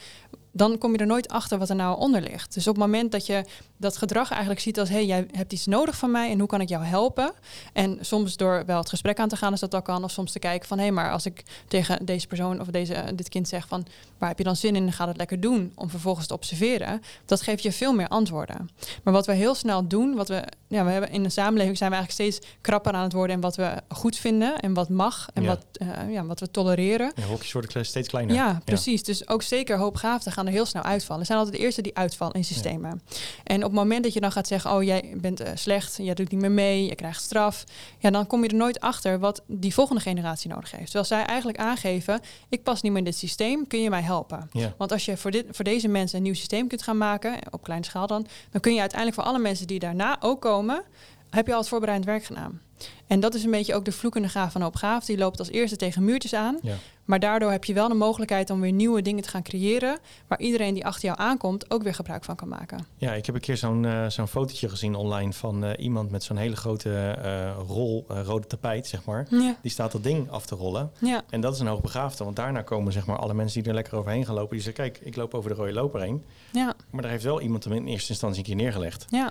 Dan kom je er nooit achter wat er nou onder ligt. Dus op het moment dat je dat gedrag eigenlijk ziet als, hé, hey, jij hebt iets nodig van mij en hoe kan ik jou helpen? En soms door wel het gesprek aan te gaan als dat al kan, of soms te kijken van, hé, hey, maar als ik tegen deze persoon of deze, dit kind zeg van, waar heb je dan zin in en ga dat lekker doen, om vervolgens te observeren, dat geeft je veel meer antwoorden. Maar wat we heel snel doen, wat we, ja, we hebben in de samenleving zijn we eigenlijk steeds krapper aan het worden in wat we goed vinden en wat mag en Ja. wat, eh, ja, wat we tolereren. De hokjes worden steeds kleiner. Ja, precies. Dus ook zeker hoopgaafden gaan er heel snel uitvallen. Er zijn altijd de eerste die uitvallen in systemen. En op het moment dat je dan gaat zeggen, oh jij bent eh, slecht, jij doet niet meer mee, je krijgt straf. Ja, dan kom je er nooit achter wat die volgende generatie nodig heeft. Terwijl zij eigenlijk aangeven, ik pas niet meer in dit systeem, kun je mij helpen? Ja. Want als je voor, dit, voor deze mensen een nieuw systeem kunt gaan maken, op kleine schaal dan, dan kun je uiteindelijk voor alle mensen die daarna ook komen, heb je al het voorbereidend werk gedaan. En dat is een beetje ook de vloekende gaaf van Hoop Gaaf. Die loopt als eerste tegen muurtjes aan. Ja. Maar daardoor heb je wel de mogelijkheid om weer nieuwe dingen te gaan creëren. Waar iedereen die achter jou aankomt ook weer gebruik van kan maken. Ja, ik heb een keer zo'n eh, zo'n fotootje gezien online van eh, iemand met zo'n hele grote eh, rol, rode tapijt, zeg maar. Ja, Die staat dat ding af te rollen. ja, En dat is een hoogbegaafde, want daarna komen zeg maar alle mensen die er lekker overheen gaan lopen. Die zeggen, kijk, ik loop over de rode loper heen. ja, Maar daar heeft wel iemand hem in eerste instantie een keer neergelegd. ja.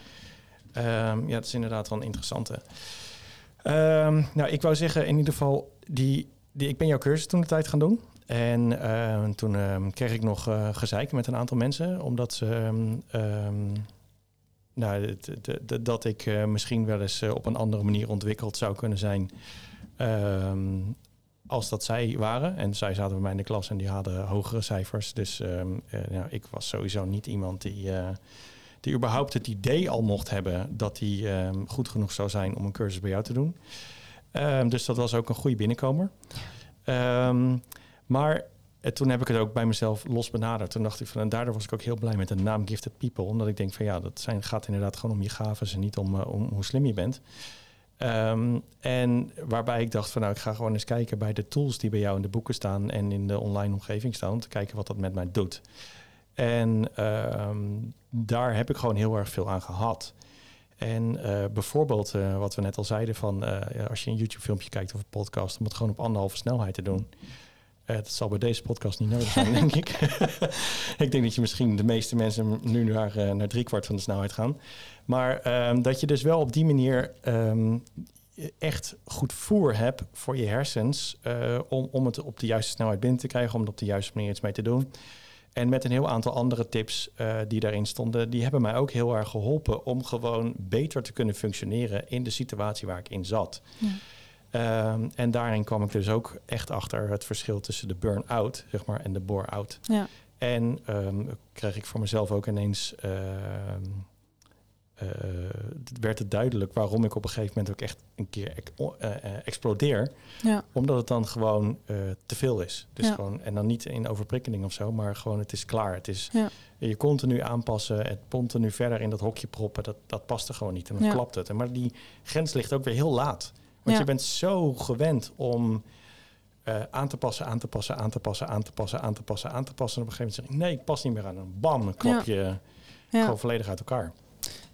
Ehm, ja, dat is inderdaad wel een interessante. Ehm, nou, ik wou zeggen in ieder geval, die, die, ik ben jouw cursus toen de tijd gaan doen. En ehm, toen kreeg ik nog eh gezeik met een aantal mensen, omdat ze... nou, dat ik eh, misschien wel eens eh, op een andere manier ontwikkeld zou kunnen zijn als dat zij waren. En zij zaten bij mij in de klas en die hadden hogere cijfers. Dus nou, ik was sowieso niet iemand die, die überhaupt het idee al mocht hebben dat hij ehm, goed genoeg zou zijn om een cursus bij jou te doen. Ehm, dus dat was ook een goede binnenkomer. Ehm, maar eh, toen heb ik het ook bij mezelf los benaderd. Toen dacht ik van, en daardoor was ik ook heel blij met de naam Gifted People. Omdat ik denk van ja, dat zijn, gaat inderdaad gewoon om je gaven en niet om, eh, hoe slim je bent. En waarbij ik dacht van nou, ik ga gewoon eens kijken bij de tools die bij jou in de boeken staan en in de online omgeving staan. Om te kijken wat dat met mij doet. En ehm, daar heb ik gewoon heel erg veel aan gehad. En eh, bijvoorbeeld eh, wat we net al zeiden van eh, als je een YouTube filmpje kijkt of een podcast, om het gewoon op anderhalve snelheid te doen. Dat zal bij deze podcast niet nodig zijn, denk ik. [laughs] ik denk dat je misschien de meeste mensen nu naar, naar driekwart van de snelheid gaan. Maar ehm, dat je dus wel op die manier ehm, echt goed voer hebt voor je hersens om, om het op de juiste snelheid binnen te krijgen, om er op de juiste manier iets mee te doen. En met een heel aantal andere tips eh, die daarin stonden, die hebben mij ook heel erg geholpen om gewoon beter te kunnen functioneren in de situatie waar ik in zat. Ja. Ehm, en daarin kwam ik dus ook echt achter het verschil tussen de burn-out zeg maar, en de bore-out. ja. En ehm, kreeg ik voor mezelf ook ineens. ehm, eh, werd het duidelijk waarom ik op een gegeven moment ook echt een keer eh, eh, explodeer. ja. Omdat het dan gewoon te veel is. Dus Ja. gewoon, en dan niet in overprikkeling of zo, maar gewoon het is klaar. Het is Ja. je continu aanpassen, het continu verder in dat hokje proppen, dat, dat past er gewoon niet. En dan klapt het. En Maar die grens ligt ook weer heel laat. Want je bent zo gewend om aan te passen, aan te passen, aan te passen, aan te passen, aan te passen, aan te passen. En op een gegeven moment zeg ik, nee, ik pas niet meer aan. En bam, dan klap je gewoon volledig uit elkaar.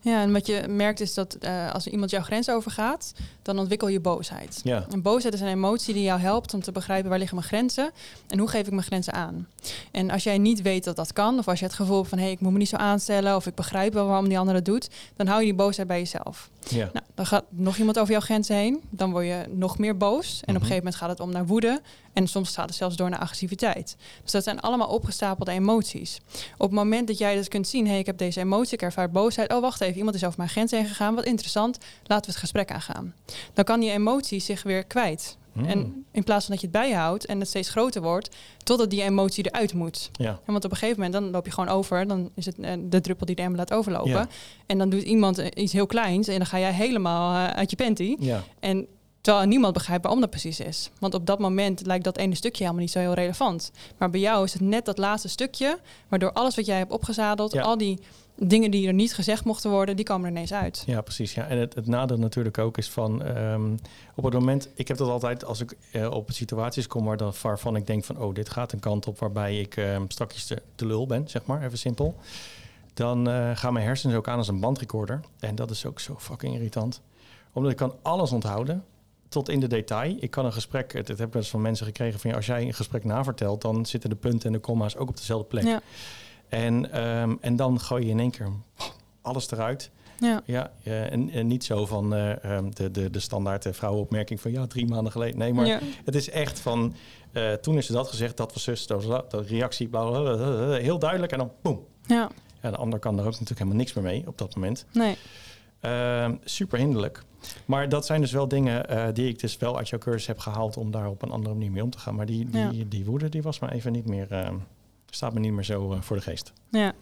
Ja, en wat je merkt is dat eh, als iemand jouw grens overgaat, dan ontwikkel je boosheid. Ja, En boosheid is een emotie die jou helpt om te begrijpen waar liggen mijn grenzen en hoe geef ik mijn grenzen aan. En als jij niet weet dat dat kan, of als je het gevoel hebt van hé, ik moet me niet zo aanstellen, of ik begrijp wel waarom die ander het doet, dan hou je die boosheid bij jezelf. Ja. Nou, dan gaat nog iemand over jouw grenzen heen, dan word je nog meer boos. En op een Mhm. gegeven moment gaat het om naar woede en soms gaat het zelfs door naar agressiviteit. Dus dat zijn allemaal opgestapelde emoties. Op het moment dat jij dus kunt zien, hé, ik heb deze emotie, ik ervaar boosheid. Oh, wacht even, iemand is over mijn grens heen gegaan, wat interessant, laten we het gesprek aangaan. Dan kan die emotie zich weer kwijt. Hmm. En in plaats van dat je het bijhoudt en het steeds groter wordt, totdat die emotie eruit moet. ja. En want op een gegeven moment dan loop je gewoon over. Dan is het eh, de druppel die de emmer laat overlopen. Ja. En dan doet iemand eh, iets heel kleins en dan ga jij helemaal eh, uit je panty. ja. En terwijl niemand begrijpt waarom dat precies is. Want op dat moment lijkt dat ene stukje helemaal niet zo heel relevant. Maar bij jou is het net dat laatste stukje, waardoor alles wat jij hebt opgezadeld, Ja. al die dingen die er niet gezegd mochten worden, die komen er ineens uit. Ja, precies. Ja. En het, het nadeel natuurlijk ook is van ehm, op het moment, ik heb dat altijd als ik eh, op situaties kom waar dan, waarvan ik denk van oh, dit gaat een kant op waarbij ik ehm strakjes de, de lul ben, zeg maar, even simpel. Dan eh, gaan mijn hersens ook aan als een bandrecorder. En dat is ook zo fucking irritant. Omdat ik kan alles onthouden tot in de detail. Ik kan een gesprek, het, het heb ik eens van mensen gekregen van als jij een gesprek navertelt, dan zitten de punten en de comma's ook op dezelfde plek. Ja, En, ehm, en dan gooi je in één keer alles eruit. ja, Ja, en, en niet zo van eh, ehm, de, de, de standaard eh, vrouwenopmerking van ja, drie maanden geleden. Nee, maar ja, het is echt van eh, toen is ze dat gezegd, dat was zus, dat was dat, reactie, bla, bla, bla, heel duidelijk en dan boem. ja, Ja, de ander kan er ook natuurlijk helemaal niks meer mee op dat moment. nee, Ehm, super hinderlijk. Maar dat zijn dus wel dingen eh, die ik dus wel uit jouw cursus heb gehaald om daar op een andere manier mee om te gaan. Maar die, die, Ja. die woede, die was me even niet meer, ehm, staat me niet meer zo eh, voor de geest. ja.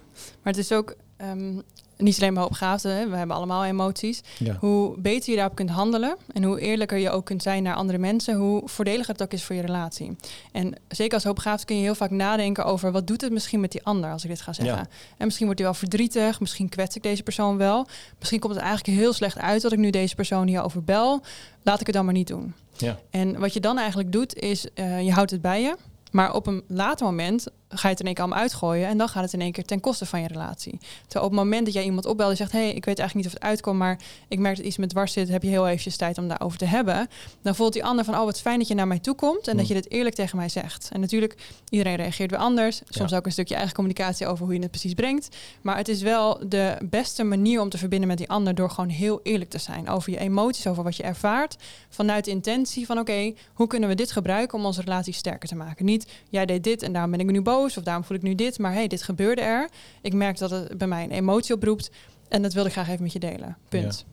Maar het is ook ehm, niet alleen maar hoopgaafden, we hebben allemaal emoties. Ja. Hoe beter je daarop kunt handelen en hoe eerlijker je ook kunt zijn naar andere mensen, hoe voordeliger het ook is voor je relatie. En zeker als hoopgaafd kun je heel vaak nadenken over wat doet het misschien met die ander als ik dit ga zeggen. Ja. En misschien wordt hij wel verdrietig, misschien kwets ik deze persoon wel. Misschien komt het eigenlijk heel slecht uit dat ik nu deze persoon hierover bel. Laat ik het dan maar niet doen. Ja. En wat je dan eigenlijk doet, is uh, je houdt het bij je. Maar op een later moment ga je het in één keer allemaal uitgooien. En dan gaat het in één keer ten koste van je relatie. Terwijl op het moment dat jij iemand opbelt en zegt... hé, hey, ik weet eigenlijk niet of het uitkomt... maar ik merk dat iets met dwars zit... heb je heel eventjes tijd om daarover te hebben. Dan voelt die ander van... oh, wat fijn dat je naar mij toe komt... en dat je dit eerlijk tegen mij zegt. En natuurlijk, iedereen reageert weer anders. Soms Ja. ook een stukje eigen communicatie... over hoe je het precies brengt. Maar het is wel de beste manier om te verbinden met die ander... door gewoon heel eerlijk te zijn. Over je emoties, over wat je ervaart. Vanuit de intentie van... oké, hoe kunnen we dit gebruiken om onze relatie sterker te maken? Niet, jij deed dit en daarom ben ik nu boos... of daarom voel ik nu dit, maar hey, dit gebeurde er. Ik merk dat het bij mij een emotie oproept en dat wilde ik graag even met je delen. Punt.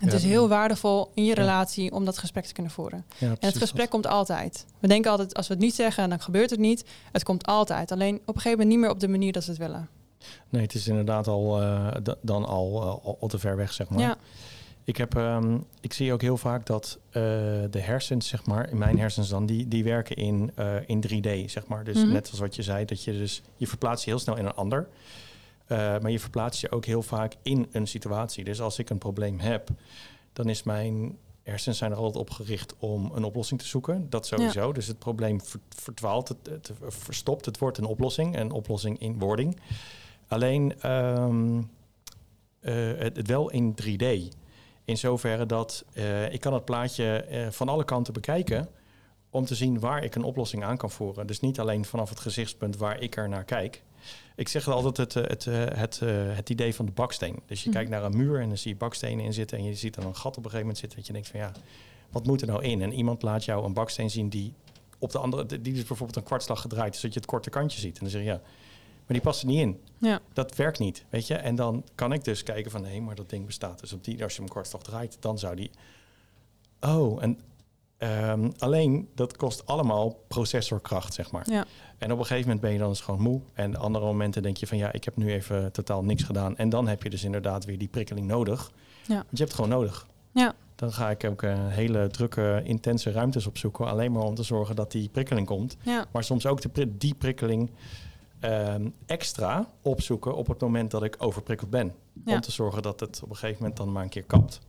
Het Ja. is heel waardevol in je Ja. relatie om dat gesprek te kunnen voeren. Ja, En het gesprek komt altijd. We denken altijd, als we het niet zeggen, dan gebeurt het niet. Het komt altijd. Alleen op een gegeven moment niet meer op de manier dat we het willen. Nee, het is inderdaad al eh, da- dan al, al, al te ver weg, zeg maar. Ik, heb, ehm, ik zie ook heel vaak dat eh, de hersens, zeg maar, in mijn hersens dan, die, die werken in, eh, in 3D, zeg maar. Dus Mhm. net als wat je zei, dat je dus, je verplaatst je heel snel in een ander. Eh, maar je verplaatst je ook heel vaak in een situatie. Dus als ik een probleem heb, dan is mijn hersens zijn er altijd op gericht om een oplossing te zoeken. Dat sowieso. Dus het probleem ver- verdwaalt, het, het verstopt. Het wordt een oplossing, een oplossing in wording. Alleen ehm, eh, het, het wel in 3D. In zoverre dat eh, ik kan het plaatje eh, van alle kanten bekijken om te zien waar ik een oplossing aan kan voeren. Dus niet alleen vanaf het gezichtspunt waar ik er naar kijk. Ik zeg altijd het, eh, het, het, het idee van de baksteen. Dus je Mhm. kijkt naar een muur en dan zie je bakstenen in zitten en je ziet dan een gat op een gegeven moment zitten dat je denkt van ja, wat moet er nou in? En iemand laat jou een baksteen zien die op de andere, die is bijvoorbeeld een kwartslag gedraaid, zodat je het korte kantje ziet. En dan zeg je ja, die past er niet in. ja, Dat werkt niet, weet je. En dan kan ik dus kijken van, hé, maar dat ding bestaat. Dus op die, als je hem kortslag draait, dan zou die... Oh, en ehm, alleen dat kost allemaal processorkracht, zeg maar. ja. En op een gegeven moment ben je dan eens gewoon moe. En andere momenten denk je van, ja, ik heb nu even totaal niks gedaan. En dan heb je dus inderdaad weer die prikkeling nodig. Ja. Want je hebt het gewoon nodig. Ja. Dan ga ik ook eh, hele drukke, intense ruimtes opzoeken. Alleen maar om te zorgen dat die prikkeling komt. ja. Maar soms ook de pri- die prikkeling ehm, extra opzoeken op het moment dat ik overprikkeld ben. Ja. Om te zorgen dat het op een gegeven moment dan maar een keer kapt.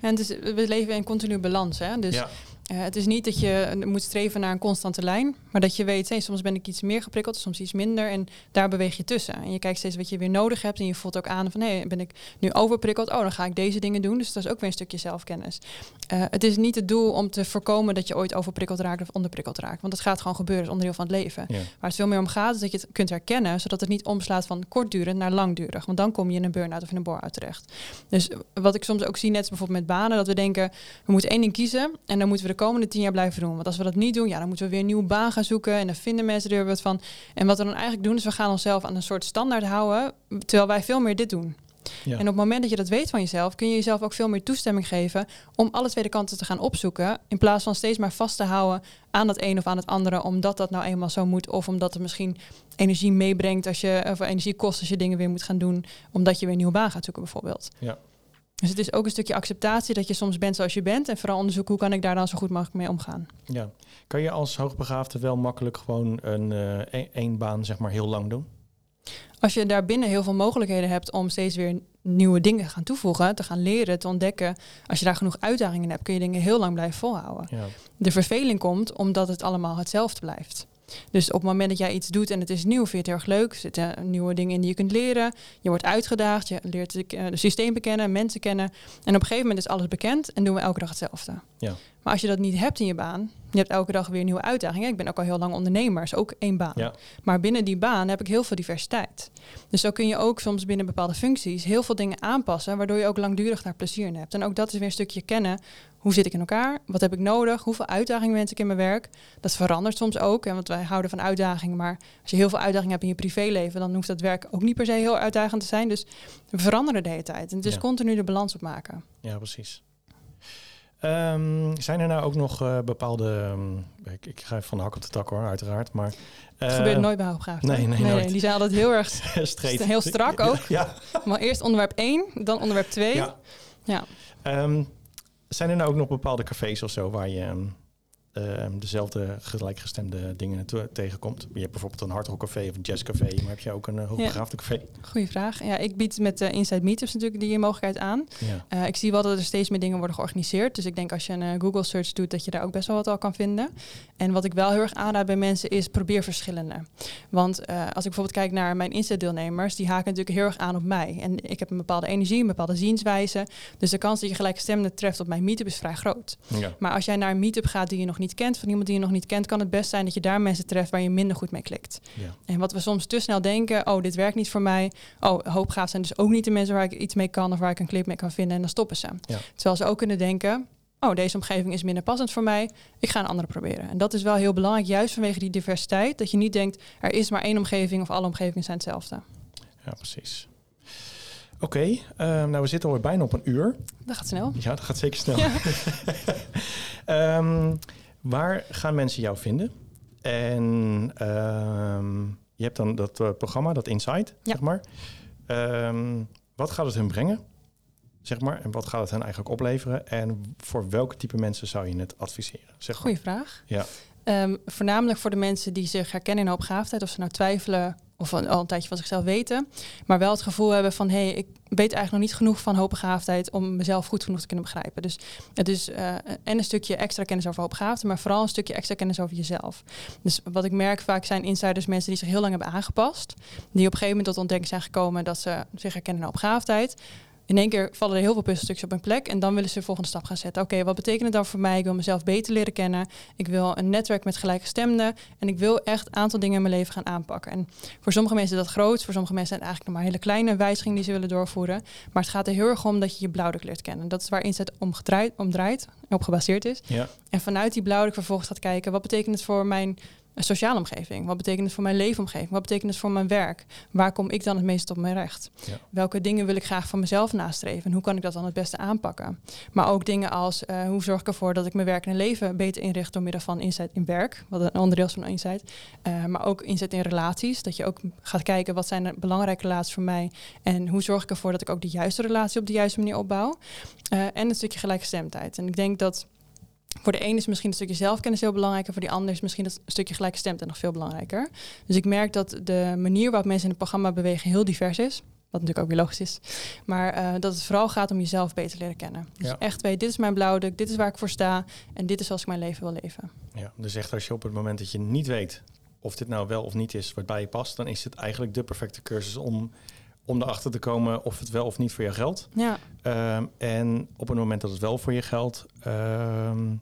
En het is, we leven in continu balans. Hè? Dus ja, Eh, het is niet dat je moet streven naar een constante lijn, maar dat je weet, hey, soms ben ik iets meer geprikkeld, soms iets minder en daar beweeg je tussen. En je kijkt steeds wat je weer nodig hebt en je voelt ook aan van, hé, ben ik nu overprikkeld? Oh, dan ga ik deze dingen doen. Dus dat is ook weer een stukje zelfkennis. Eh, het is niet het doel om te voorkomen dat je ooit overprikkeld raakt of onderprikkeld raakt, want dat gaat gewoon gebeuren, is onderdeel van het leven. ja, Waar het veel meer om gaat, is dat je het kunt herkennen, zodat het niet omslaat van kortdurend naar langdurig. Want dan kom je in een burn-out of in een bore-out terecht. Dus wat ik soms ook zie, net bijvoorbeeld met banen, dat we denken, we moeten één ding kiezen en dan moeten we de komende tien jaar blijven doen. Want als we dat niet doen, ja, dan moeten we weer een nieuwe baan gaan zoeken en dan vinden mensen er weer wat van. En wat we dan eigenlijk doen, is we gaan onszelf aan een soort standaard houden, terwijl wij veel meer dit doen. ja. En op het moment dat je dat weet van jezelf, kun je jezelf ook veel meer toestemming geven om alle tweede kanten te gaan opzoeken. In plaats van steeds maar vast te houden aan dat een of aan het andere, omdat dat nou eenmaal zo moet. Of omdat het misschien energie meebrengt als je, of energie kost als je dingen weer moet gaan doen, omdat je weer een nieuwe baan gaat zoeken bijvoorbeeld. Ja. Dus het is ook een stukje acceptatie dat je soms bent zoals je bent. En vooral onderzoeken hoe kan ik daar dan zo goed mogelijk mee omgaan. ja. Kan je als hoogbegaafde wel makkelijk gewoon een eh, één- één baan zeg maar heel lang doen? Als je daarbinnen heel veel mogelijkheden hebt om steeds weer nieuwe dingen te gaan toevoegen, te gaan leren, te ontdekken. Als je daar genoeg uitdagingen hebt, kun je dingen heel lang blijven volhouden. Ja, De verveling komt omdat het allemaal hetzelfde blijft. Dus op het moment dat jij iets doet en het is nieuw, vind je het heel erg leuk. Er zitten nieuwe dingen in die je kunt leren. Je wordt uitgedaagd, je leert het eh, systeem bekennen, mensen kennen. En op een gegeven moment is alles bekend en doen we elke dag hetzelfde. Ja. Maar als je dat niet hebt in je baan, je hebt elke dag weer nieuwe uitdagingen. Ik ben ook al heel lang ondernemer, is ook één baan. Ja. Maar binnen die baan heb ik heel veel diversiteit. Dus zo kun je ook soms binnen bepaalde functies heel veel dingen aanpassen, waardoor je ook langdurig daar plezier in hebt. En ook dat is weer een stukje kennen. Hoe zit ik in elkaar? Wat heb ik nodig? Hoeveel uitdagingen wens ik in mijn werk? Dat verandert soms ook, hè, want wij houden van uitdagingen. Maar als je heel veel uitdagingen hebt in je privéleven, dan hoeft dat werk ook niet per se heel uitdagend te zijn. Dus we veranderen de hele tijd. En het is Ja. continu de balans opmaken. ja precies. Ehm, zijn er nou ook nog eh, bepaalde... ehm, ik, ik ga even van de hak op de tak hoor, uiteraard. Maar, Het eh, gebeurt nooit bij hoogbegaafden. nee, nee, nooit. Die zijn altijd heel erg [laughs] heel strak ook. Ja. Maar eerst onderwerp 1, dan onderwerp 2. ja. Ja. Ehm, zijn er nou ook nog bepaalde cafés of zo waar je ehm, dezelfde gelijkgestemde dingen te- tegenkomt? Je hebt bijvoorbeeld een hardrockcafé of een jazzcafé, maar heb je ook een uh, hoogbegaafde café? Goeie vraag. Ja, ik bied met de Inside Meetups natuurlijk die mogelijkheid aan. Ja. Eh, ik zie wel dat er steeds meer dingen worden georganiseerd. Dus ik denk als je een eh, Google search doet, dat je daar ook best wel wat al kan vinden. En wat ik wel heel erg aanraad bij mensen is probeer verschillende. Want eh, als ik bijvoorbeeld kijk naar mijn Insta-deelnemers, die haken natuurlijk heel erg aan op mij. En ik heb een bepaalde energie, een bepaalde zienswijze. Dus de kans dat je gelijkgestemden treft op mijn meetup is vrij groot. Ja. Maar als jij naar een meetup gaat die je nog niet kent, van iemand die je nog niet kent, kan het best zijn dat je daar mensen treft waar je minder goed mee klikt. Ja. En wat we soms te snel denken, oh, dit werkt niet voor mij. Oh, hoopgaaf zijn dus ook niet de mensen waar ik iets mee kan of waar ik een clip mee kan vinden. En dan stoppen ze. Ja. Terwijl ze ook kunnen denken, oh, deze omgeving is minder passend voor mij. Ik ga een andere proberen. En dat is wel heel belangrijk, juist vanwege die diversiteit. Dat je niet denkt, er is maar één omgeving of alle omgevingen zijn hetzelfde. ja, precies. Oké, ehm, nou we zitten alweer bijna op een uur. Dat gaat snel. Ja, dat gaat zeker snel. Ja. [laughs] Ehm, waar gaan mensen jou vinden? En ehm, je hebt dan dat eh, programma, dat Insight, Ja. zeg maar. Ehm, wat gaat het hun brengen? Zeg maar, en wat gaat het hen eigenlijk opleveren? En voor welke type mensen zou je het adviseren? Zeg maar. Goeie vraag. Ja. Ehm, voornamelijk voor de mensen die zich herkennen in hoopgaafdheid, of ze nou twijfelen of al al een tijdje van zichzelf weten, maar wel het gevoel hebben van hé, hey, ik weet eigenlijk nog niet genoeg van hoopbegaafdheid om mezelf goed genoeg te kunnen begrijpen. Dus het is eh, en een stukje extra kennis over hoopbegaafdheid, maar vooral een stukje extra kennis over jezelf. Dus wat ik merk vaak zijn insiders mensen die zich heel lang hebben aangepast, die op een gegeven moment tot ontdekking zijn gekomen dat ze zich herkennen in hoopbegaafdheid. In één keer vallen er heel veel puzzelstukjes op hun plek en dan willen ze de volgende stap gaan zetten. Oké, wat betekent het dan voor mij? Ik wil mezelf beter leren kennen. Ik wil een netwerk met gelijkgestemden en ik wil echt een aantal dingen in mijn leven gaan aanpakken. En voor sommige mensen is dat groot, voor sommige mensen zijn het eigenlijk nog maar hele kleine wijzigingen die ze willen doorvoeren. Maar het gaat er heel erg om dat je je blauwdruk leert kennen. Dat is waar Inzet om, gedraaid, om draait en op gebaseerd is. Ja, En vanuit die blauwdruk vervolgens gaat kijken, wat betekent het voor mijn eh, sociale omgeving? Wat betekent het voor mijn leefomgeving? Wat betekent het voor mijn werk? Waar kom ik dan het meest op mijn recht? Ja. Welke dingen wil ik graag voor mezelf nastreven? En hoe kan ik dat dan het beste aanpakken? Maar ook dingen als, eh, hoe zorg ik ervoor dat ik mijn werk en leven beter inricht door middel van inzet in werk, wat een onderdeel is van inzet. Eh, maar ook inzet in relaties, dat je ook gaat kijken, wat zijn de belangrijke relaties voor mij? En hoe zorg ik ervoor dat ik ook de juiste relatie op de juiste manier opbouw? Eh, en een stukje gelijkgestemdheid. En ik denk dat voor de ene is misschien een stukje zelfkennis heel belangrijk. En voor die ander is misschien dat stukje gelijkgestemdheid nog veel belangrijker. Dus ik merk dat de manier waarop mensen in het programma bewegen heel divers is. Wat natuurlijk ook weer logisch is. Maar eh, dat het vooral gaat om jezelf beter leren kennen. Dus Ja. echt weet, dit is mijn blauwdruk, dit is waar ik voor sta. En dit is zoals ik mijn leven wil leven. ja, dus echt als je op het moment dat je niet weet of dit nou wel of niet is wat bij je past, dan is het eigenlijk de perfecte cursus om, om erachter te komen of het wel of niet voor je geldt. Ja, Ehm, en op het moment dat het wel voor je geldt, ehm,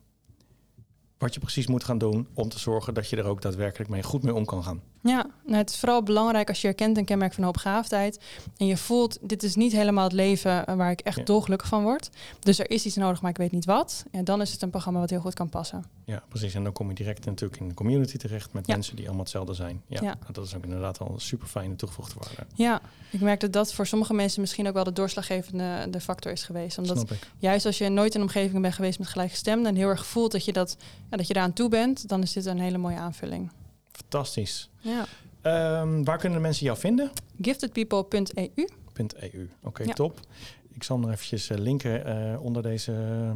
wat je precies moet gaan doen om te zorgen dat je er ook daadwerkelijk mee goed mee om kan gaan. Ja. Nou, het is vooral belangrijk als je herkent een kenmerk van hoopgaafdheid. En je voelt, dit is niet helemaal het leven eh, waar ik echt Ja. dolgelukkig van word. Dus er is iets nodig, maar ik weet niet wat. En dan is het een programma wat heel goed kan passen. Ja, precies. En dan kom je direct natuurlijk in de community terecht met Ja. mensen die allemaal hetzelfde zijn. Ja, Ja. dat is ook inderdaad al een super fijne toegevoegde waarde. Ja, ik merk dat dat voor sommige mensen misschien ook wel de doorslaggevende de factor is geweest. Omdat juist als je nooit in een omgeving bent geweest met gelijkgestemden en heel erg voelt dat je, dat, ja, dat je daaraan toe bent, dan is dit een hele mooie aanvulling. Fantastisch. Ja. Ehm, waar kunnen de mensen jou vinden? Giftedpeople.eu. .eu. Oké, Ja. top. Ik zal hem nog eventjes eh, linken eh, onder deze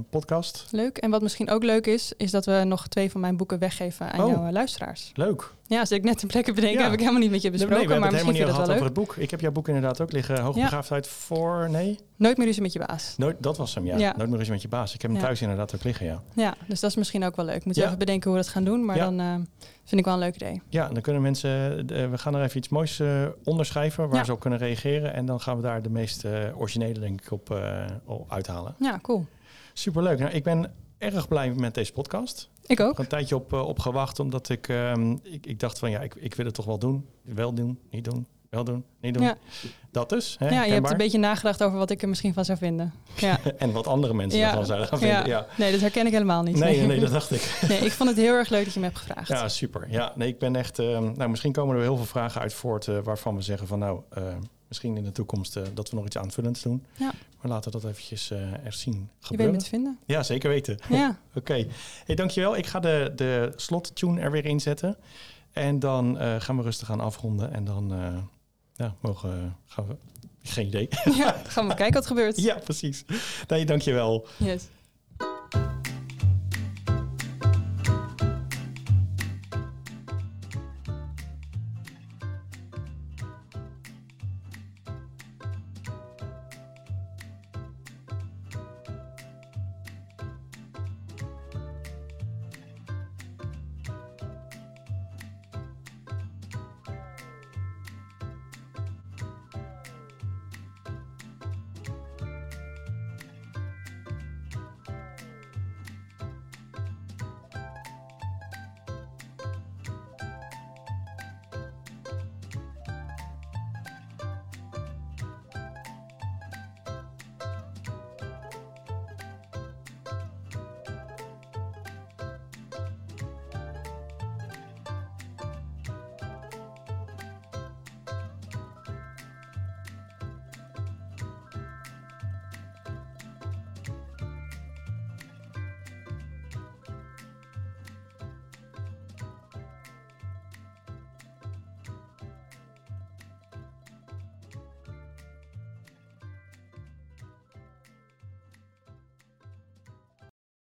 podcast. Leuk. En wat misschien ook leuk is, is dat we nog twee van mijn boeken weggeven aan Oh. jouw eh, luisteraars. Leuk. Ja, als ik net een plekken bedenken, Ja. heb ik helemaal niet met je Nee, besproken, we maar misschien vind je dat wel over leuk. het boek. Ik heb jouw boek inderdaad ook liggen. Hoogbegaafdheid voor... Nee? Nooit meer ruzie met je baas. Nooit, dat was hem, ja. Ja. Nooit meer eens met je baas. Ik heb hem thuis inderdaad ook liggen, ja. Ja, dus dat is misschien ook wel leuk. Moeten we even bedenken hoe we dat gaan doen, maar dan eh, vind ik wel een leuk idee. Ja, dan kunnen mensen... eh, we gaan er even iets moois eh, onderschrijven waar Ja. ze op kunnen reageren. En dan gaan we daar de meest eh, originele, denk ik, op, eh, op uithalen. Ja, cool. Superleuk. Nou, ik ben erg blij met deze podcast. Ik ook. Ik heb een tijdje op, eh, op gewacht, omdat ik, ehm, ik, ik dacht van ja, ik, ik wil het toch wel doen. Wel doen, niet doen, wel doen, niet doen. Dat dus. Hè, ja, je hebt een beetje nagedacht over wat ik er misschien van zou vinden. Ja. [laughs] en wat andere mensen ervan zouden gaan vinden. Ja. Nee, dat herken ik helemaal niet. Nee, nee, dat dacht ik. [laughs] nee, ik vond het heel erg leuk dat je me hebt gevraagd. Ja, super. Ja, nee, ik ben echt. Eh, nou, misschien komen er heel veel vragen uit voort eh, waarvan we zeggen van nou. Eh, misschien in de toekomst dat we nog iets aanvullends doen. Ja. Maar laten we dat eventjes er zien gebeuren. Je weet het vinden. Ja, zeker weten. Ja. [laughs] Oké. Okay. Hey, dankjewel. Ik ga de, de slot tune er weer in zetten. En dan gaan we rustig aan afronden. En dan ja, mogen, eh, gaan we, geen idee. Ja, gaan we kijken wat er gebeurt. [laughs] ja, precies. Nee, dankjewel. Yes.